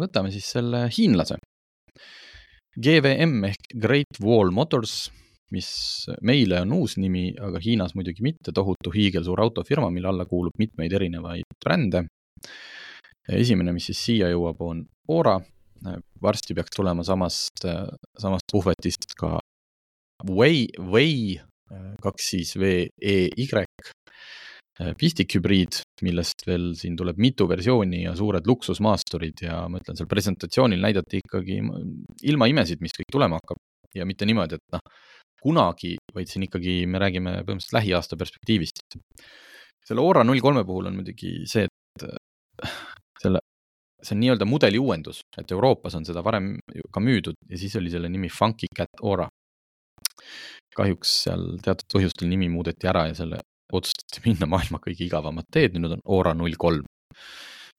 võtame siis selle hiinlase. GVM ehk Great Wall Motors, mis meile on uus nimi, aga Hiinas muidugi mitte, tohutu hiigelsuur autofirma, mille alla kuulub mitmeid erinevaid brände. esimene, mis siis siia jõuab, on Ora. varsti peaks tulema samast, samast puhvetist ka Way, Way, kaks siis V E Y Äh, pistikhübriid, millest veel siin tuleb mitu versiooni ja suured luksusmaasturid ja ma ütlen, seal presentatsioonil näidati ikkagi ilma imesid, mis kõik tulema hakkab ja mitte niimoodi, et noh, kunagi, vaid siin ikkagi me räägime põhimõtteliselt lähiaasta perspektiivist. selle Ora null kolme puhul on muidugi see, et äh, selle, see on nii-öelda mudeli uuendus, et Euroopas on seda varem ka müüdud ja siis oli selle nimi Funky Cat Ora kahjuks seal teatud põhjustel nimi muudeti ära ja selle otsustati minna maailma kõige igavamat teed, nüüd on Ora null kolm.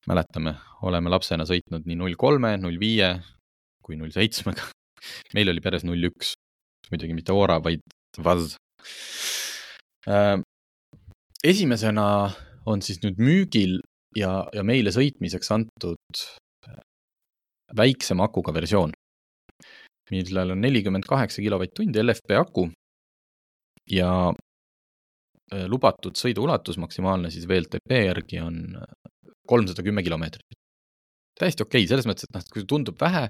mäletame, oleme lapsena sõitnud nii null kolme, null viie kui null seitsmega. meil oli peres null üks, muidugi mitte Ora, vaid Vaz. Äh, esimesena on siis nüüd müügil ja, ja meile sõitmiseks antud äh, väiksema akuga versioon, millel on nelikümmend kaheksa kilovatt-tundi LFP aku ja Äh, lubatud sõiduulatus maksimaalne siis VLTP järgi on äh, kolmsada kümme kilomeetrit. täiesti okei okay,, selles mõttes, et noh, kui tundub vähe,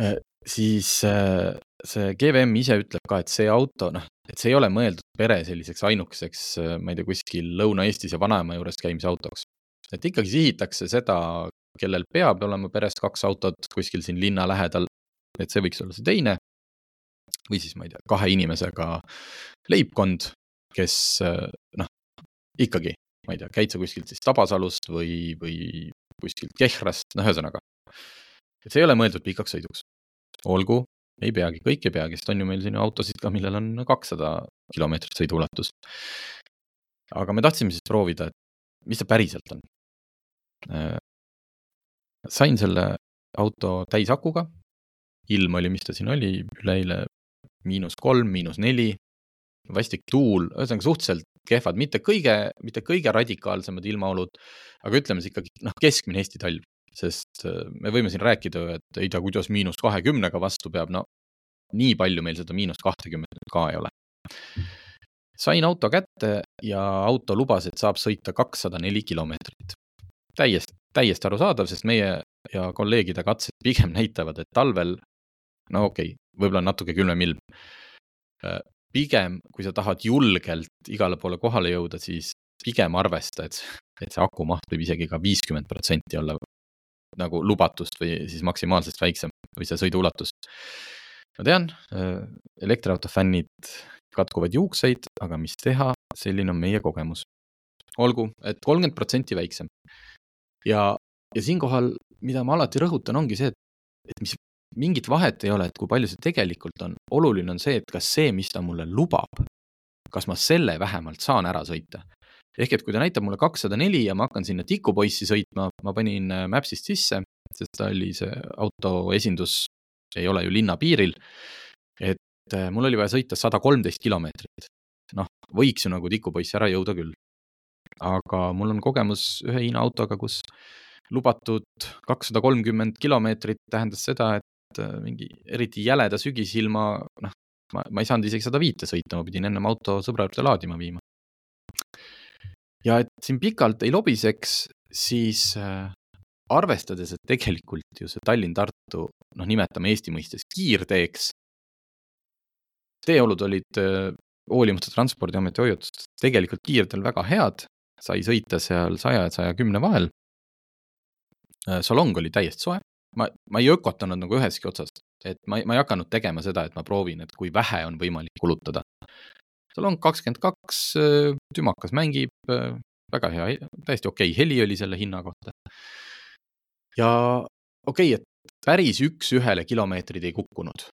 äh, siis see GVM ise ütleb ka, et see auto, noh, et see ei ole mõeldud pere selliseks ainukeseks, ma ei tea, kuskil Lõuna-Eestis ja vanaema juures käimise autoks. et ikkagi sihitakse seda, kellel peab olema peres kaks autot kuskil siin linna lähedal, et see võiks olla see teine. või siis, ma ei tea, kahe inimesega leibkond, kes noh, ikkagi, ma ei tea, käid sa kuskilt siis Tabasalust või, või kuskilt Kehrast, noh, ühesõnaga. et see ei ole mõeldud pikaks sõiduks. olgu, ei peagi, kõik ei peagi, sest on ju meil siin autosid ka, millel on kakssada kilomeetrit sõiduulatus. aga me tahtsime siis proovida, et mis ta päriselt on. Äh, sain selle auto täisakuga, ilm oli, mis ta siin oli, üleeile miinus kolm, miinus neli, vastik tuul, ühesõnaga suhteliselt kehvad, mitte kõige, mitte kõige radikaalsemad ilmaolud, aga ütleme siis ikkagi noh, keskmine Eesti talv, sest äh, me võime siin rääkida, et ei tea, kuidas miinus kahekümnega vastu peab, no nii palju meil seda miinus kahtekümmet ka ei ole. sain auto kätte ja auto lubas, et saab sõita kakssada neli kilomeetrit. täiesti, täiesti arusaadav, sest meie ja kolleegide katsed pigem näitavad, et talvel, no okei okay,, võib-olla natuke külmem ilm äh, pigem, kui sa tahad julgelt igale poole kohale jõuda, siis pigem arvesta, et, et see aku maht võib isegi ka viiskümmend protsenti olla nagu lubatust või siis maksimaalsest väiksem või see sõiduulatus. ma tean, elektriauto fännid katkuvad juukseid, aga mis teha, selline on meie kogemus. olgu, et kolmkümmend protsenti väiksem. ja, ja siinkohal, mida ma alati rõhutan, ongi see, et, et mis mingit vahet ei ole, et kui palju see tegelikult on, oluline on see, et kas see, mis ta mulle lubab, kas ma selle vähemalt saan ära sõita. ehk et kui ta näitab mulle kakssada neli ja ma hakkan sinna tikupoissi sõitma, ma panin äh, Mapsist sisse, sest ta oli see auto esindus, ei ole ju linna piiril. et äh, mul oli vaja sõita sada kolmteist kilomeetrit. noh, võiks ju nagu tikupoissi ära jõuda küll. aga mul on kogemus ühe Hiina autoga, kus lubatud kakssada kolmkümmend kilomeetrit tähendas seda, et äh, mingi eriti jäleda sügisilma, noh, ma, ma ei saanud isegi sada viite sõita, ma pidin ennem auto sõbra juurde laadima viima. ja et siin pikalt ei lobiseks, siis äh, arvestades, et tegelikult ju see Tallinn-Tartu, noh, nimetame Eesti mõistes kiirteeks, teeolud olid äh, hoolimata Transpordiameti hoiatustest tegelikult kiirteel väga head, sai sõita seal saja ja saja kümne vahel. Salong oli täiesti soe, ma, ma ei ökotanud nagu ühestki otsast, et ma, ma ei hakanud tegema seda, et ma proovin, et kui vähe on võimalik kulutada. salong kakskümmend kaks, äh, tümakas mängib, äh, väga hea, täiesti okei okay, heli oli selle hinna kohta. ja okei okay,, et päris üks-ühele kilomeetrid ei kukkunud.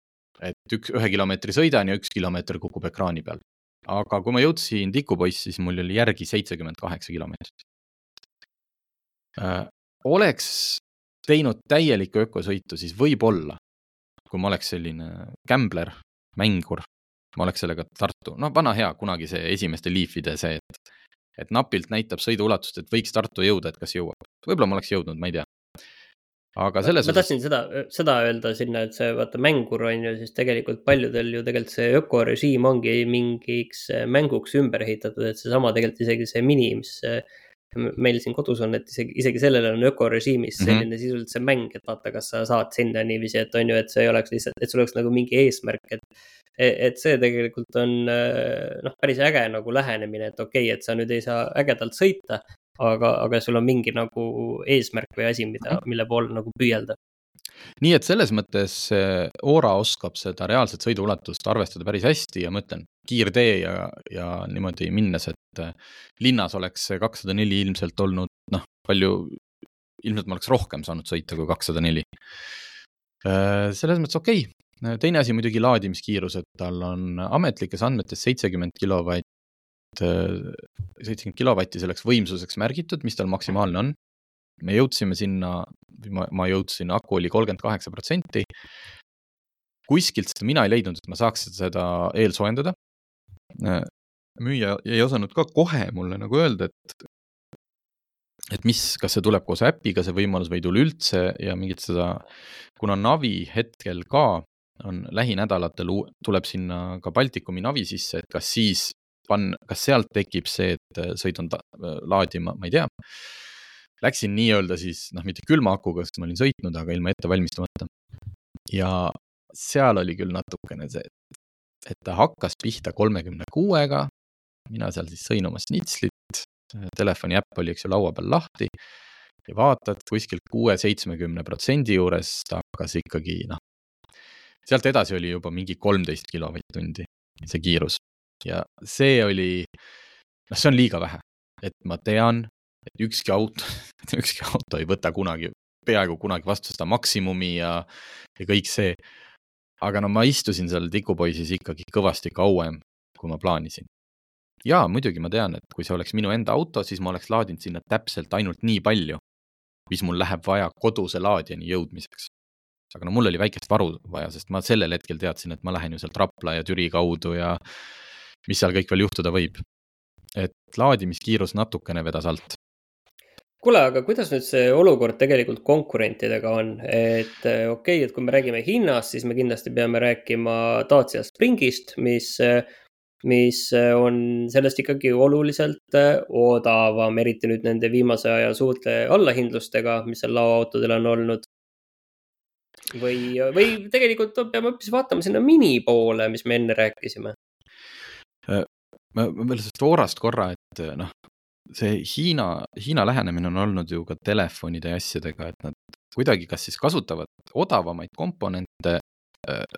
et üks, ühe kilomeetri sõidan ja üks kilomeeter kukub ekraani peal. aga kui ma jõudsin tikupoissi, siis mul oli järgi seitsekümmend kaheksa kilomeetrit oleks teinud täielikku ökosõitu, siis võib-olla, kui ma oleks selline gambler, mängur, ma oleks sellega Tartu, no vana hea, kunagi see esimeste Leafide see, et, et napilt näitab sõiduulatust, et võiks Tartu jõuda, et kas jõuab. võib-olla ma oleks jõudnud, ma ei tea. aga selles ma tahtsin seda, seda öelda sinna, et see vaata mängur on ju siis tegelikult paljudel ju tegelikult see ökorežiim ongi mingiks mänguks ümber ehitatud, et seesama tegelikult isegi see mini, mis meil siin kodus on, et isegi, isegi sellel on ökorežiimis mhm. selline mm -hmm. sisuliselt see mäng, et vaata, kas sa saad sinna niiviisi, et on ju, et see ei oleks lihtsalt, et sul oleks nagu mingi eesmärk, et. et see tegelikult on noh, päris äge nagu lähenemine, et okei okay,, et sa nüüd ei saa ägedalt sõita. aga, aga sul on mingi nagu eesmärk või asi, mida, mhm. mille poole nagu püüelda nii et selles mõttes Oora oskab seda reaalset sõiduulatust arvestada päris hästi ja ma ütlen, kiirtee ja, ja niimoodi minnes, et äh, linnas oleks see kakssada neli ilmselt olnud noh, palju, ilmselt ma oleks rohkem saanud sõita kui kakssada neli. Äh, selles mõttes okei okay., teine asi muidugi laadimiskiirus, et tal on ametlikes andmetes seitsekümmend kilovatt, äh, seitsekümmend kilovatti selleks võimsuseks märgitud, mis tal maksimaalne on me jõudsime sinna, ma, jõudsin, aku oli kolmkümmend kaheksa protsenti. kuskilt seda mina ei leidnud, et ma saaks seda eelsoojendada. Müüja ei osanud ka kohe mulle nagu öelda, et, et mis, kas see tuleb koos äpiga, see võimalus või ei tule üldse ja mingit seda, kuna Navi hetkel ka on lähinädalatel, tuleb sinna ka Baltikumi Navi sisse, et kas siis pann-, kas sealt tekib see, et sõidan laadima, ma ei tea läksin nii-öelda siis noh, mitte külma akuga, sest ma olin sõitnud, aga ilma ette valmistamata. ja seal oli küll natukene see, et ta hakkas pihta kolmekümne kuuega. mina seal siis sõin oma snitslit, telefoni äpp oli, eks ju, laua peal lahti ja vaatad kuskilt kuue-seitsmekümne protsendi juures ta hakkas ikkagi noh, sealt edasi oli juba mingi kolmteist kilovatt-tundi see kiirus ja see oli, noh, see on liiga vähe, et ma tean, et ükski auto ükski auto ei võta kunagi, peaaegu kunagi vastu seda maksimumi ja, ja kõik see. Aga no ma istusin seal tikupoisis ikkagi kõvasti kauem, kui ma plaanisin. ja muidugi ma tean, et kui see oleks minu enda auto, siis ma oleks laadinud sinna täpselt ainult nii palju, mis mul läheb vaja koduse laadijani jõudmiseks. aga no mul oli väikest varu vaja, sest ma sellel hetkel teadsin, et ma lähen ju sealt Rapla ja Türi kaudu ja mis seal kõik veel juhtuda võib. et laadimiskiirus natukene vedas alt kuule, aga kuidas nüüd see olukord tegelikult konkurentidega on, et eh, okei okay,, et kui me räägime hinnast, siis me kindlasti peame rääkima Dacia Springist, mis, mis on sellest ikkagi oluliselt eh, odavam, eriti nüüd nende viimase aja suurte allahindlustega, mis seal laoautodel on olnud. või, või tegelikult peame hoopis vaatama sinna mini poole, mis me enne rääkisime äh, ma veel sellest Oorast korra, et noh, see Hiina, Hiina lähenemine on olnud ju ka telefonide ja asjadega, et nad kuidagi kas siis kasutavad odavamaid komponente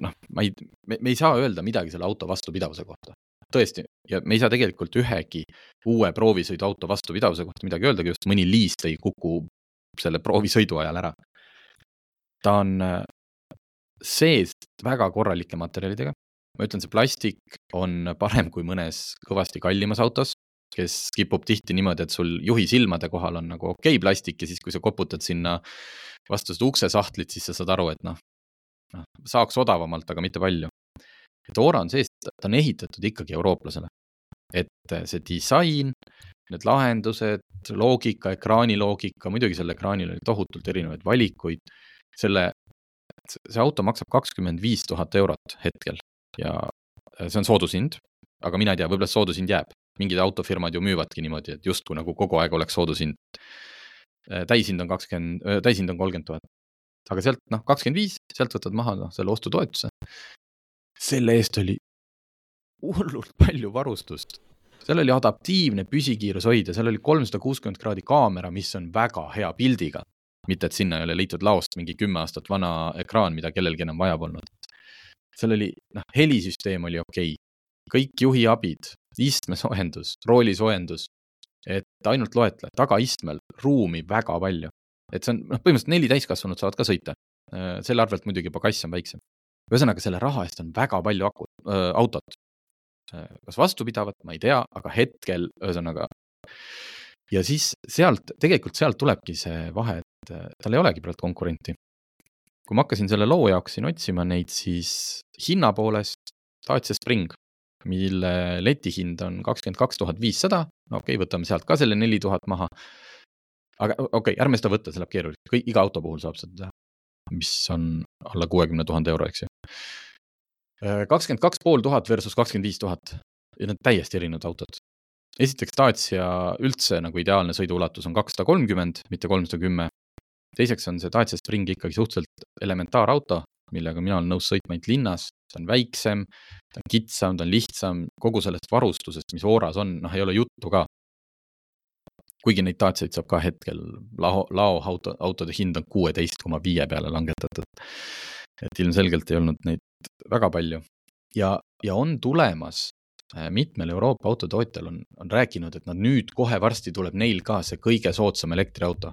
noh, ma ei, me ei saa öelda midagi selle auto vastupidavuse kohta. tõesti, ja me ei saa tegelikult ühegi uue proovisõiduauto vastupidavuse kohta midagi öeldagi, just mõni liist ei kuku selle proovisõidu ajal ära. ta on sees väga korralike materjalidega. ma ütlen, see plastik on parem kui mõnes kõvasti kallimas autos, kes kipub tihti niimoodi, et sul juhi silmade kohal on nagu okei okay plastik ja siis, kui sa koputad sinna vastu seda uksesahtlit, siis sa saad aru, et noh, noh, saaks odavamalt, aga mitte palju. et Ora on sees, ta on ehitatud ikkagi eurooplasele. et see disain, need lahendused, loogika, ekraani loogika, muidugi sellel ekraanil oli tohutult erinevaid valikuid. selle, see auto maksab kakskümmend viis tuhat eurot hetkel ja see on soodushind, aga mina ei tea, võib-olla soodushind jääb. Mingid autofirmad ju müüvadki niimoodi, et justkui nagu kogu aeg oleks soodushind. täishind on kakskümmend, täishind on kolmkümmend tuhat aga sealt noh, kakskümmend viis, sealt võtad maha noh, selle ostutoetuse. selle eest oli hullult palju varustust. seal oli adaptiivne püsikiirushoidja, seal oli kolmsada kuuskümmend kraadi kaamera, mis on väga hea pildiga. mitte, et sinna ei ole leitud laost mingi kümme aastat vana ekraan, mida kellelgi enam vaja polnud. seal oli, noh, helisüsteem oli okei okay., kõik juhiabid, istmesoojendus, roolisoojendus, et ainult loetle, tagaistmel ruumi väga palju et see on, noh, põhimõtteliselt neli täiskasvanut saavad ka sõita. Äh, selle arvelt muidugi juba kass on väiksem. ühesõnaga, selle raha eest on väga palju aku, äh, autot. Äh, kas vastupidavat, ma ei tea, aga hetkel ühesõnaga. ja siis sealt, tegelikult sealt tulebki see vahe, et tal ei olegi praegu konkurenti. kui ma hakkasin selle loo jaoks siin otsima neid, siis hinna poolest Dacia Spring, mille letihind on kakskümmend kaks tuhat viissada, okei okay,, võtame sealt ka selle neli tuhat maha aga okei okay,, ärme seda võtta, see läheb keeruliseks, kõik, iga auto puhul saab seda mis on alla kuuekümne tuhande euro, eks ju. Äh, kakskümmend kaks pool tuhat versus kakskümmend viis tuhat ja need täiesti erinevad autod. esiteks Dacia üldse nagu ideaalne sõiduulatus on kakssada kolmkümmend, mitte kolmsada kümme. teiseks on see Dacia Spring ikkagi suhteliselt elementaarauto, millega mina olen nõus sõitma ainult linnas, ta on väiksem, ta on kitsam, ta on lihtsam, kogu sellest varustusest, mis Oras on, noh, ei ole juttu ka kuigi neid Daciaid saab ka hetkel, lao, laoauto, autode hind on kuueteist koma viie peale langetatud. et ilmselgelt ei olnud neid väga palju ja, ja on tulemas äh, mitmel Euroopa autotootjal on, on rääkinud, et nad nüüd kohe varsti tuleb neil ka see kõige soodsam elektriauto.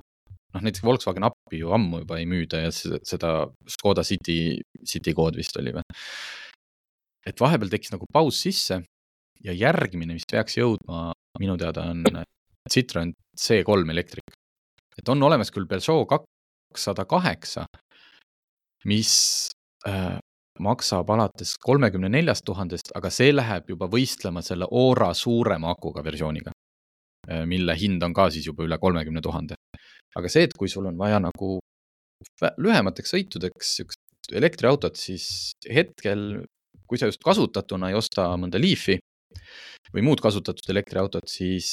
noh, näiteks Volkswagen Uppi ju ammu juba ei müüda ja seda Škoda City, City kood vist oli või. et vahepeal tekkis nagu paus sisse ja järgmine, mis peaks jõudma minu teada on Citroen C3 elektrik. et on olemas küll Peugeot kakssada kaheksa, mis äh, maksab alates kolmekümne neljast tuhandest, aga see läheb juba võistlema selle Ora suurema akuga versiooniga, mille hind on ka siis juba üle kolmekümne tuhande. aga see, et kui sul on vaja nagu lühemateks sõitudeks siukest elektriautot, siis hetkel, kui sa just kasutatuna ei osta mõnda Leafi, või muud kasutatud elektriautot, siis,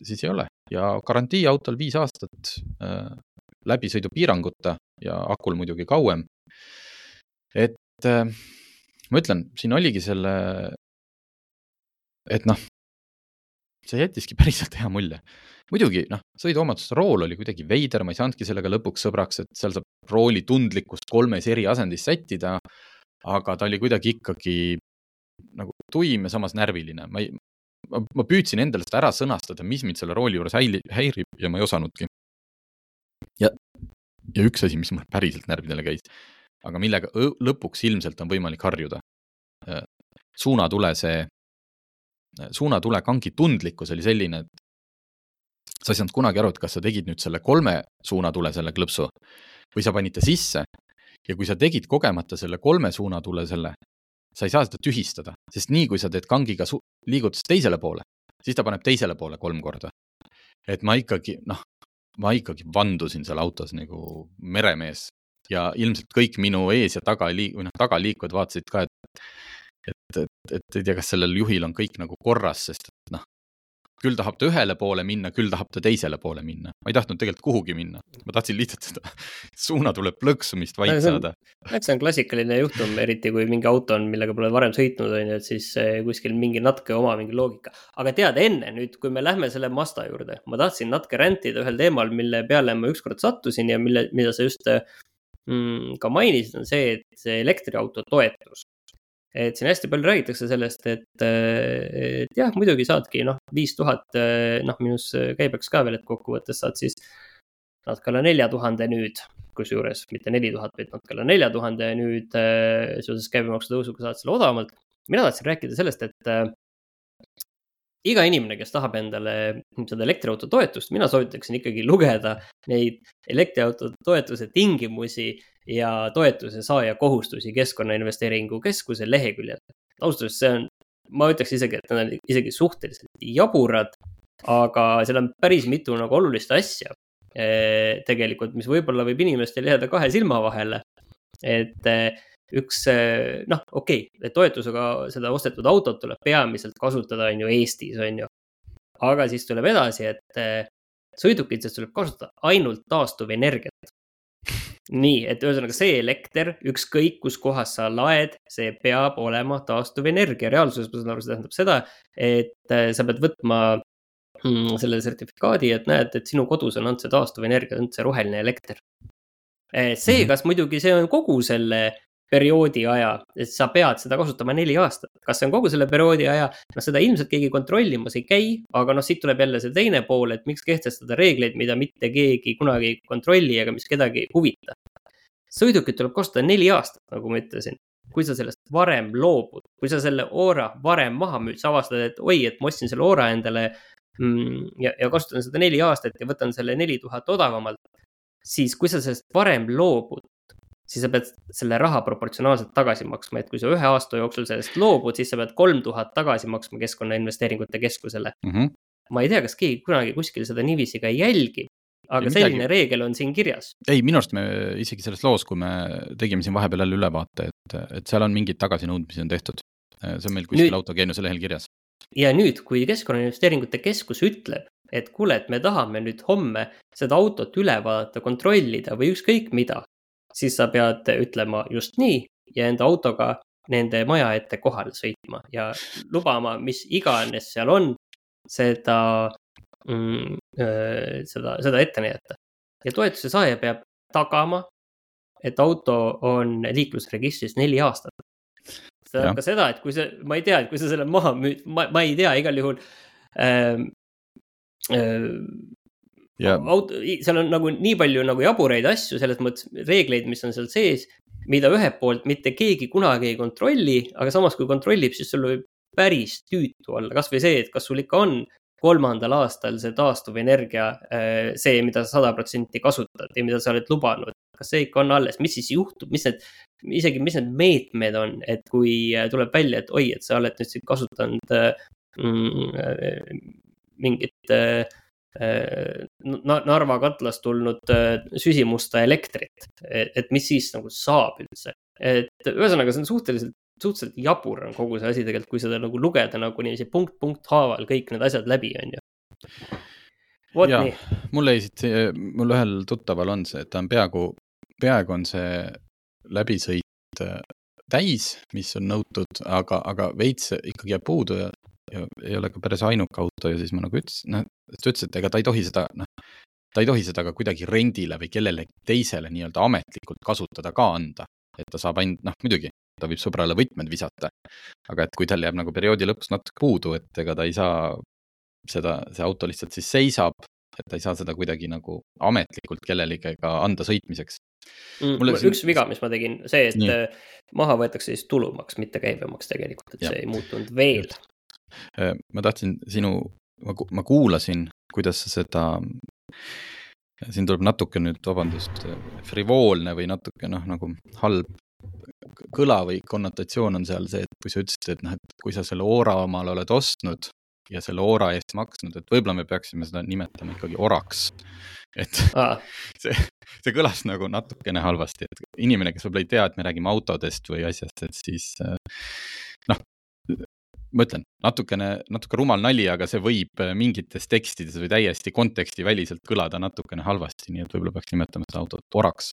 siis ei ole ja garantii autol viis aastat äh, läbisõidupiiranguta ja akul muidugi kauem. et äh, ma ütlen, siin oligi selle, et noh, see jättiski päriselt hea mulje. muidugi noh, sõiduomaduste rool oli kuidagi veider, ma ei saanudki sellega lõpuks sõbraks, et seal saab rooli tundlikkust kolmes eri asendis sättida. aga ta oli kuidagi ikkagi nagu tuim ja samas närviline, ma ei, ma püüdsin endale seda ära sõnastada, mis mind selle rooli juures häili, häirib ja ma ei osanudki. ja, ja üks asi, mis mul päriselt närvidele käis, aga millega lõpuks ilmselt on võimalik harjuda. Äh, suunatule see, äh, suunatule kangi tundlikkus oli selline, et sa ei saanud kunagi aru, et kas sa tegid nüüd selle kolme suunatule, selle klõpsu või sa panid ta sisse ja kui sa tegid kogemata selle kolme suunatule selle, sa ei saa seda tühistada, sest nii kui sa teed kangiga liigutust teisele poole, siis ta paneb teisele poole kolm korda. et ma ikkagi, noh, ma ikkagi vandusin seal autos nagu meremees ja ilmselt kõik minu ees ja taga liik-, või noh, tagaliikujad vaatasid ka, et et, et, et ei tea, kas sellel juhil on kõik nagu korras, sest et noh, küll tahab ta ühele poole minna, küll tahab ta teisele poole minna. ma ei tahtnud tegelikult kuhugi minna, ma tahtsin lihtsalt seda suunatule plõksumist vait saada. eks see on klassikaline juhtum, eriti kui mingi auto on, millega pole varem sõitnud, on ju, et siis kuskil mingi natuke oma mingi loogika. aga tead, enne nüüd, kui me lähme selle Mazda juurde, ma tahtsin natuke rändida ühel teemal, mille peale ma ükskord sattusin ja mille, mida sa just mm, ka mainisid, on see, et see elektriauto toetus. Et siin hästi palju räägitakse sellest, et, et jah, muidugi saadki noh, viis tuhat, noh miinus käibeks ka veel, et kokkuvõttes saad siis natuke alla nelja tuhande nüüd, kusjuures mitte neli tuhat, vaid natuke alla nelja tuhande nüüd seoses käibemaksu tõusuga saad selle odavamalt. mina tahtsin rääkida sellest, et iga inimene, kes tahab endale seda elektriauto toetust, mina soovitaksin ikkagi lugeda neid elektriauto toetuse tingimusi ja toetuse saaja kohustusi Keskkonnainvesteeringu Keskuse leheküljel. ausalt öeldes see on, ma ütleks isegi, et need on isegi suhteliselt jaburad, aga seal on päris mitu nagu olulist asja eh, tegelikult, mis võib-olla võib inimestel jääda kahe silma vahele. et eh, üks eh, noh, okei okay,, toetusega seda ostetud autot tuleb peamiselt kasutada, on ju, Eestis, on ju. aga siis tuleb edasi, et eh, sõidukites tuleb kasutada ainult taastuvenergiat. nii, et ühesõnaga see elekter, ükskõik kus kohas sa laed, see peab olema taastuvenergia. reaalsuses ma saan aru, see tähendab seda, et eh, sa pead võtma mm, selle sertifikaadi, et näed, et sinu kodus on olnud see taastuvenergia, on see roheline elekter see, mhm. kas muidugi see on kogu selle perioodi aja, et sa pead seda kasutama neli aastat. kas see on kogu selle perioodi aja, noh, seda ilmselt keegi kontrollimas ei käi, aga noh, siit tuleb jälle see teine pool, et miks kehtestada reegleid, mida mitte keegi kunagi ei kontrolli ega mis kedagi ei huvita. sõidukit tuleb kasutada neli aastat, nagu ma ütlesin. kui sa sellest varem loobud, kui sa selle Oora varem maha müüd, sa avastad, et oi, et ma ostsin selle Oora endale mm, ja, ja kasutan seda neli aastat ja võtan selle neli tuhat odavamalt siis kui sa sellest varem loobud, siis sa pead selle raha proportsionaalselt tagasi maksma, et kui sa ühe aasta jooksul sellest loobud, siis sa pead kolm tuhat tagasi maksma Keskkonnainvesteeringute Keskusele mm. -hmm. ma ei tea, kas keegi kunagi kuskil seda niiviisi ka ei jälgi, aga ei, selline midagi... reegel on siin kirjas. ei, minu arust me isegi selles loos, kui me tegime siin vahepeal jälle ülevaate, et, et seal on mingeid tagasinõudmisi on tehtud. see on meil kuskil nüüd... autogeeniuse lehel kirjas. ja nüüd, kui Keskkonnainvesteeringute Keskus ütleb, et kuule, et me tahame nüüd homme seda autot üle vaadata, kontrollida või ükskõik mida, siis sa pead ütlema just nii ja enda autoga nende maja ette kohale sõitma ja lubama, mis iganes seal on, seda mm,, seda, seda ette näidata. ja toetuse saaja peab tagama, et auto on liiklusregistris neli aastat. see tähendab ka seda, et kui sa, ma ei tea, et kui sa selle maha müüd, ma, ma ei tea, igal juhul ähm, äh, ja auto, seal on nagu nii palju nagu jaburaid asju, selles mõttes reegleid, mis on seal sees, mida ühelt poolt mitte keegi kunagi ei kontrolli, aga samas, kui kontrollib, siis sul võib päris tüütu olla, kasvõi see, et kas sul ikka on kolmandal aastal see taastuvenergia, äh, see, mida sa sada protsenti kasutad ja mida sa oled lubanud, kas see ikka on alles, mis siis juhtub, mis need, isegi, mis need meetmed on, et kui äh, tuleb välja, et oi, et sa oled nüüd siin kasutanud äh, mm, mingit äh, Äh, Narva katlast tulnud äh, süsimusta elektrit, et mis siis nagu saab üldse. et ühesõnaga, see on suhteliselt, suhteliselt jabur on kogu see asi tegelikult, kui seda nagu lugeda nagu niiviisi punkt punkt haaval kõik need asjad läbi, on ju. vot nii. mul jäi siit, mul ühel tuttaval on see, et ta on peaaegu, peaaegu on see läbisõit äh, täis, mis on nõutud, aga, aga veits ikkagi jääb puudu ja ja ei ole ka päris ainuke auto ja siis ma nagu ütlesin, noh, ta ütles, et ega ta ei tohi seda, noh, ta ei tohi seda ka kuidagi rendile või kellelegi teisele nii-öelda ametlikult kasutada ka anda. et ta saab ainult, noh muidugi, ta võib sõbrale võtmed visata. aga et kui tal jääb nagu perioodi lõpus natuke puudu, et ega ta ei saa seda, see auto lihtsalt siis seisab, et ta ei saa seda kuidagi nagu ametlikult kellelegi ka anda sõitmiseks mm,. Mulle üks siin... viga, mis ma tegin, see, et Nii. maha võetakse siis tulumaks, mitte käibemaks tegelikult, et ja. see ei muutunud veel. Äh, ma tahtsin sinu, ma kuulasin, kuidas sa seda, siin tuleb natuke nüüd, vabandust, frivoolne või natuke noh, nagu halb kõla või konnotatsioon on seal see, et kui sa ütlesid, et noh, et kui sa selle Oora omale oled ostnud ja selle Oora eest maksnud, et võib-olla me peaksime seda nimetama ikkagi oraks. et ah. see, see kõlas nagu natukene halvasti, et inimene, kes võib-olla ei tea, et me räägime autodest või asjast, et siis noh, ma ütlen, natukene, natuke rumal nali, aga see võib äh, mingites tekstides või täiesti kontekstiväliselt kõlada natukene halvasti, nii et võib-olla peaks nimetama seda autot oraks.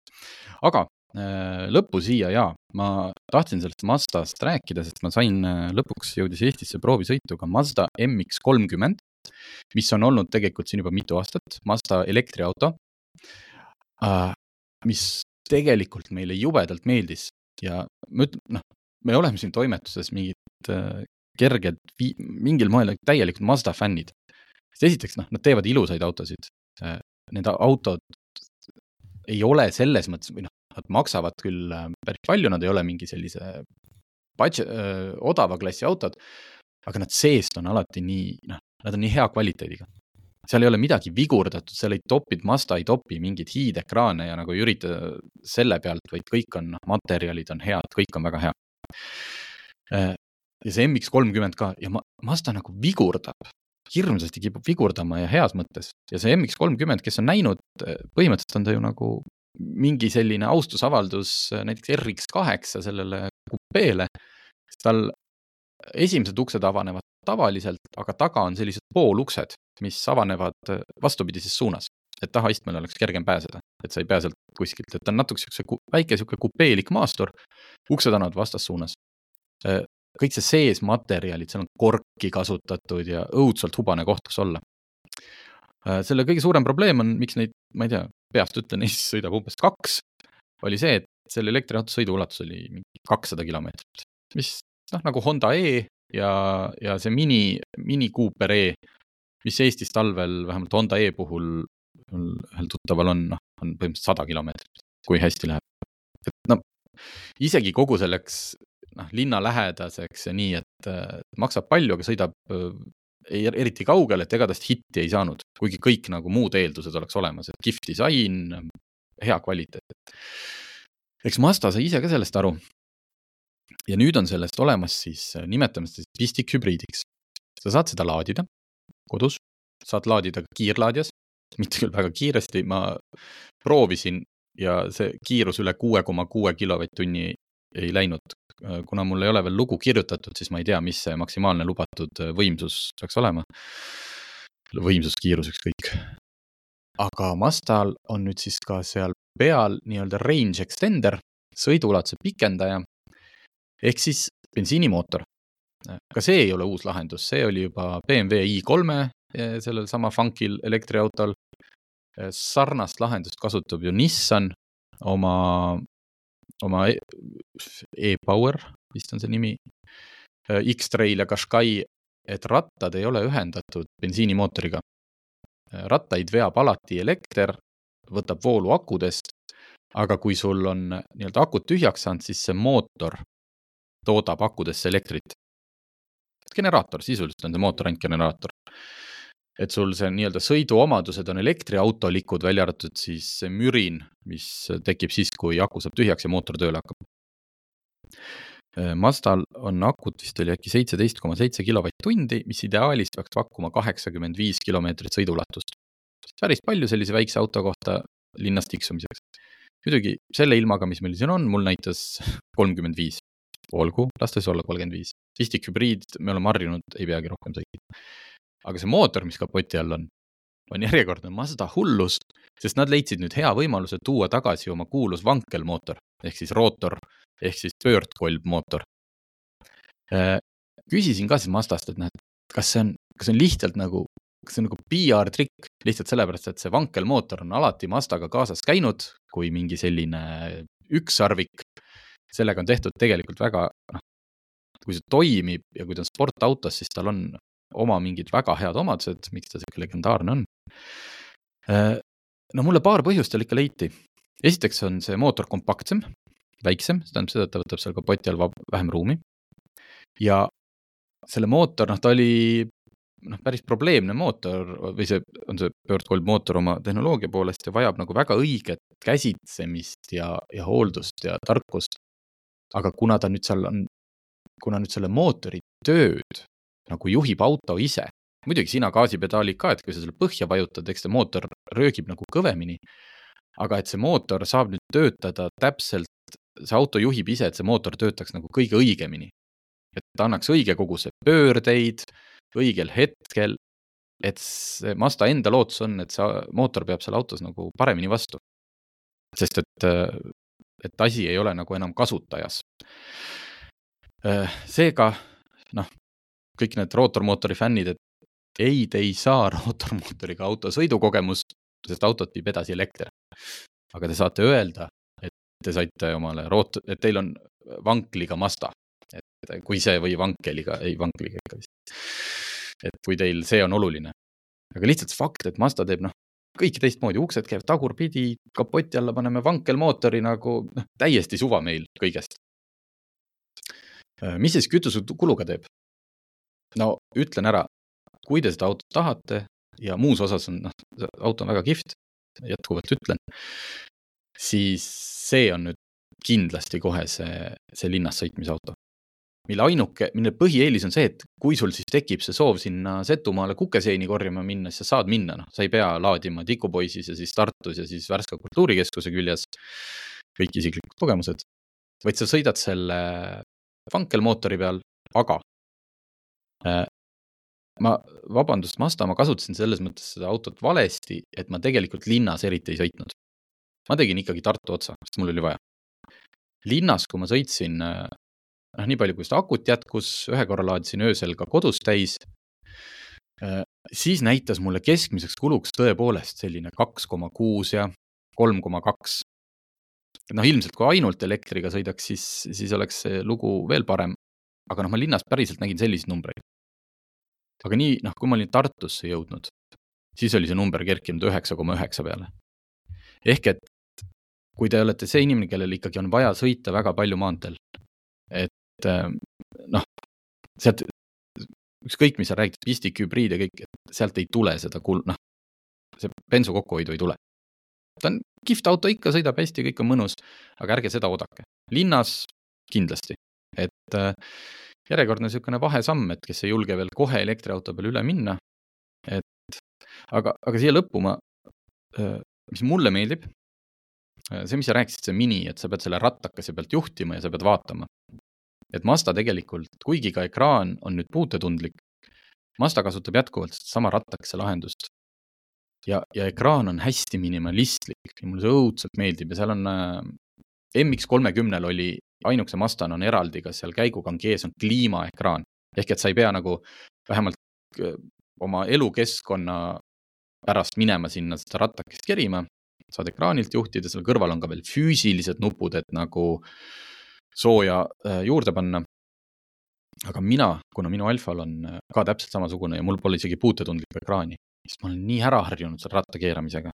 aga äh, lõppu siia ja ma tahtsin sellest Mazdast rääkida, sest ma sain äh, lõpuks jõudis Eestisse proovisõituga Mazda MX kolmkümmend, mis on olnud tegelikult siin juba mitu aastat, Mazda elektriauto. mis tegelikult meile jubedalt meeldis ja ma ütlen, noh, me oleme siin toimetuses mingid äh, kerged, mingil moel täielikud Mazda fännid. sest esiteks, noh, nad teevad ilusaid autosid. Need autod ei ole selles mõttes või noh, nad maksavad küll äh, päris palju, nad ei ole mingi sellise budget, öö, odava klassi autod, aga nad seest on alati nii, noh, nad on nii hea kvaliteediga. seal ei ole midagi vigurdatud, seal ei topinud, Mazda ei topi mingeid hiidekraane ja nagu ei ürita selle pealt, vaid kõik on, noh, materjalid on head, kõik on väga hea. Ja see MX kolmkümmend ka ja Mazda nagu vigurdab, hirmsasti kipub vigurdama ja heas mõttes. Ja see MX kolmkümmend, kes on näinud, põhimõtteliselt on ta ju nagu mingi selline austusavaldus näiteks RX kaheksa sellele kupeele, tal esimesed uksed avanevad tavaliselt, aga taga on sellised pooluksed, mis avanevad vastupidises suunas, et tahaistmele oleks kergem pääseda, et sa ei pääse sealt kuskilt, et ta on natuke siukse väike sihuke kupeelik maastur, uksed annavad vastassuunas. Kõik see seesmaterjalid, seal on korki kasutatud ja õudselt hubane koht, kus olla. selle kõige suurem probleem on, miks neid, ma ei tea, peast ütlen, Eestis sõidab umbes kaks, oli see, et selle elektriauto sõiduulatus oli mingi kakssada kilomeetrit, mis noh, nagu Honda E ja, ja see mini, mini Cooper E, mis Eestis talvel vähemalt Honda E puhul ühel tuttaval on, noh, on põhimõtteliselt sada kilomeetrit, kui hästi läheb. et no isegi kogu selleks noh, linnalähedaseks ja nii, et maksab palju, aga sõidab ei eriti kaugele, et ega tast hitti ei saanud, kuigi kõik nagu muud eeldused oleks olemas, et kihvt disain, hea kvaliteet. eks Mazda sai ise ka sellest aru. ja nüüd on sellest olemas siis, nimetame seda siis pistikhübriidiks. sa saad seda laadida kodus, saad laadida ka kiirlaadijas, mitte küll väga kiiresti, ma proovisin ja see kiirus üle kuue koma kuue kilovatt-tunni ei läinud. Kuna mul ei ole veel lugu kirjutatud, siis ma ei tea, mis see maksimaalne lubatud võimsus peaks olema. võimsus, kiirus, ükskõik. aga Mazdal on nüüd siis ka seal peal nii-öelda range extender, sõiduulatuse pikendaja ehk siis bensiinimootor. ka see ei ole uus lahendus, see oli juba BMW i3-e sellel sama funkil elektriautol. sarnast lahendust kasutab ju Nissan oma oma e-, e-Power vist on see nimi, X-Trail ja Qashqai, et rattad ei ole ühendatud bensiinimootoriga. rattaid veab alati elekter, võtab voolu akudest, aga kui sul on nii-öelda akud tühjaks saanud, siis see mootor toodab akudesse elektrit. generaator, sisuliselt on see mootor ainult generaator et sul see nii-öelda sõiduomadused on elektriautolikud, välja arvatud siis see mürin, mis tekib siis, kui aku saab tühjaks ja mootor tööle hakkab. Mazdal on akut vist oli äkki seitseteist koma seitse kilovatt-tundi, mis ideaalis peaks pakkuma kaheksakümmend viis kilomeetrit sõiduulatust. päris palju sellise väikse auto kohta linnas tiksumiseks. muidugi selle ilmaga, mis meil siin on, mul näitas kolmkümmend viis. olgu, las ta siis olla kolmkümmend viis. istik hübriid, me oleme harjunud, ei peagi rohkem sõitma aga see mootor, mis kapoti all on, on järjekordne Mazda hullus, sest nad leidsid nüüd hea võimaluse tuua tagasi oma kuulus vankelmootor ehk siis rootor ehk siis pöördkolbmootor. Äh, küsisin ka siis Mazdast, et noh, et kas see on, kas see on lihtsalt nagu, kas see on nagu PR trikk lihtsalt sellepärast, et see vankelmootor on alati Mazdaga kaasas käinud kui mingi selline ükssarvik. sellega on tehtud tegelikult väga, noh, kui see toimib ja kui ta on sportautos, siis tal on oma mingid väga head omadused, miks ta sihuke legendaarne on. Äh, no mulle paar põhjust seal ikka leiti. esiteks on see mootor kompaktsem, väiksem, see tähendab seda, et ta võtab seal kapoti all vähem ruumi. ja selle mootor, noh, ta oli noh, päris probleemne mootor või see on see pöördkolbmootor oma tehnoloogia poolest ja vajab nagu väga õiget käsitsemist ja, ja hooldust ja tarkust. aga kuna ta nüüd seal on, kuna nüüd selle mootori tööd nagu juhib auto ise. muidugi sina gaasipedaali ka, et kui sa selle põhja vajutad, eks see mootor röögib nagu kõvemini. aga et see mootor saab nüüd töötada täpselt, see auto juhib ise, et see mootor töötaks nagu kõige õigemini. et ta annaks õige koguse pöördeid õigel hetkel. et see Mazda enda lootus on, et see mootor peab seal autos nagu paremini vastu. sest et, et asi ei ole nagu enam kasutajas. seega noh, kõik need rootormootori fännid, et ei, te ei saa rootormootoriga auto sõidukogemust, sest autot viib edasi elekter. aga te saate öelda, et te saite omale root-, et teil on vankliga Mazda. et kui see või vankeliga, ei vankliga ikka vist. et kui teil see on oluline. aga lihtsalt fakt, et Mazda teeb noh, kõike teistmoodi, uksed käivad tagurpidi, kapoti alla paneme vankelmootori nagu noh, täiesti suva meil kõigest. mis siis kütusekuluga teeb? No ütlen ära, kui te seda autot tahate ja muus osas on, noh, auto on väga kihvt, jätkuvalt ütlen, siis see on nüüd kindlasti kohe see, see linnas sõitmise auto. mille ainuke, mille põhieelis on see, et kui sul siis tekib see soov sinna Setumaale kukeseini korjama minna, siis sa saad minna, noh, sa ei pea laadima Tikupoisis ja siis Tartus ja siis Värska kultuurikeskuse küljes kõik isiklikud kogemused, vaid sa sõidad selle vankelmootori peal, aga ma, vabandust, Mazda, ma kasutasin selles mõttes seda autot valesti, et ma tegelikult linnas eriti ei sõitnud. ma tegin ikkagi Tartu otsa, sest mul oli vaja. linnas, kui ma sõitsin, noh, nii palju, kui seda akut jätkus, ühe korra laadisin öösel ka kodus täis, siis näitas mulle keskmiseks kuluks tõepoolest selline kaks koma kuus ja kolm koma kaks. noh, ilmselt kui ainult elektriga sõidaks, siis, siis oleks see lugu veel parem. Aga noh, ma linnas päriselt nägin selliseid numbreid aga nii, noh, kui ma olin Tartusse jõudnud, siis oli see number kerkinud üheksa koma üheksa peale. ehk et kui te olete see inimene, kellel ikkagi on vaja sõita väga palju maanteel, et ähm, noh, sealt ükskõik, mis sa räägid, pistik, hübriid ja kõik, sealt ei tule seda kul-, noh, see bensu kokkuhoidu ei tule. ta on kihvt auto ikka, sõidab hästi, kõik on mõnus, aga ärge seda oodake. linnas kindlasti, et äh, järjekordne niisugune vahesamm, et kes ei julge veel kohe elektriauto peale üle minna. et aga, aga siia lõppu ma, mis mulle meeldib, see, mis sa rääkisid, see mini, et sa pead selle rattakese pealt juhtima ja sa pead vaatama. et Mazda tegelikult, kuigi ka ekraan on nüüd puutetundlik, Mazda kasutab jätkuvalt sama rattakese lahendust. ja, ja ekraan on hästi minimalistlik ja mulle see õudselt meeldib ja seal on MX kolmekümnel oli ainukese Mazdan on eraldi, kas seal käigukangi ees on kliimaekraan ehk et sa ei pea nagu vähemalt äh, oma elukeskkonna pärast minema sinna seda rattakest kerima, saad ekraanilt juhtida, seal kõrval on ka veel füüsilised nupud, et nagu sooja äh, juurde panna. aga mina, kuna minu Alfal on äh, ka täpselt samasugune ja mul pole isegi puutetundlikku ekraani, sest ma olen nii ära harjunud selle ratta keeramisega.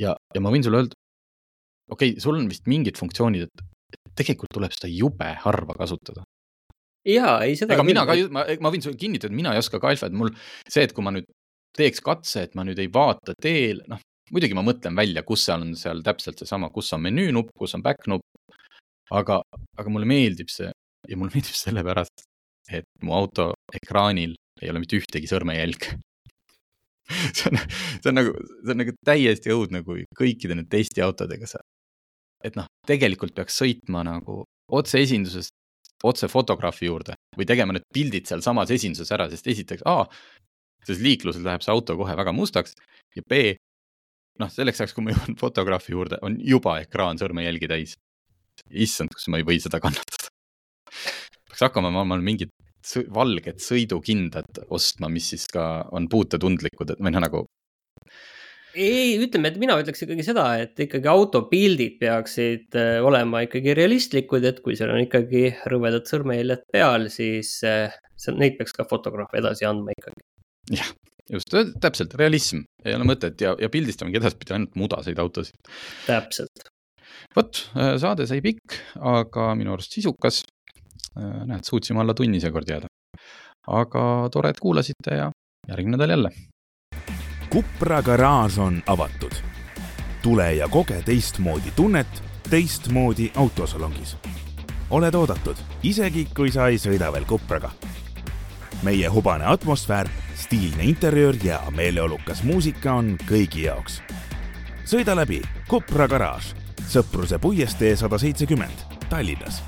ja, ja ma võin sulle öelda, okei okay,, sul on vist mingid funktsioonid, et tegelikult tuleb seda jube harva kasutada. jaa, ei seda. ega mina ka, ma, ma võin sulle kinnitada, mina ei oska ka alfat, mul see, et kui ma nüüd teeks katse, et ma nüüd ei vaata teel, noh, muidugi ma mõtlen välja, kus seal on seal täpselt seesama, kus on menüünupp, kus on back nupp. aga, aga mulle meeldib see ja mulle meeldib sellepärast, et mu auto ekraanil ei ole mitte ühtegi sõrmejälge see on, see on nagu, see on nagu täiesti õudne, kui kõikide nende testiautodega sa et noh, tegelikult peaks sõitma nagu otseesindusest otse fotograafi juurde või tegema need pildid sealsamas esinduses ära, sest esiteks A, selles liikluses läheb see auto kohe väga mustaks ja B, noh, selleks ajaks, kui ma jõuan fotograafi juurde, on juba ekraan sõrmejälgi täis. issand, kas ma ei või seda kannatada. peaks hakkama omal mingit valget sõidukindad ostma, mis siis ka on puutetundlikud, et või noh, nagu ei, ütleme, et mina ütleks ikkagi seda, et ikkagi autopildid peaksid äh, olema ikkagi realistlikud, et kui seal on ikkagi rõvedad sõrmejäljed peal, siis äh, neid peaks ka fotograaf edasi andma ikkagi. jah, just, täpselt, realism, ei ole mõtet ja, ja pildistamegi edaspidi ainult mudaseid autosid. täpselt. vot, äh, saade sai pikk, aga minu arust sisukas. näed, suutsime alla tunni seekord jääda. aga tore, et kuulasite ja järgmine nädal jälle Kupra garaaž on avatud. tule ja koge teistmoodi tunnet teistmoodi autosalongis. oled oodatud, isegi kui sa ei sõida veel Kupraga. meie hubane atmosfäär, stiilne interjöör ja meeleolukas muusika on kõigi jaoks. sõida läbi Kupra garaaž, Sõpruse puiestee sada seitsekümmend, Tallinnas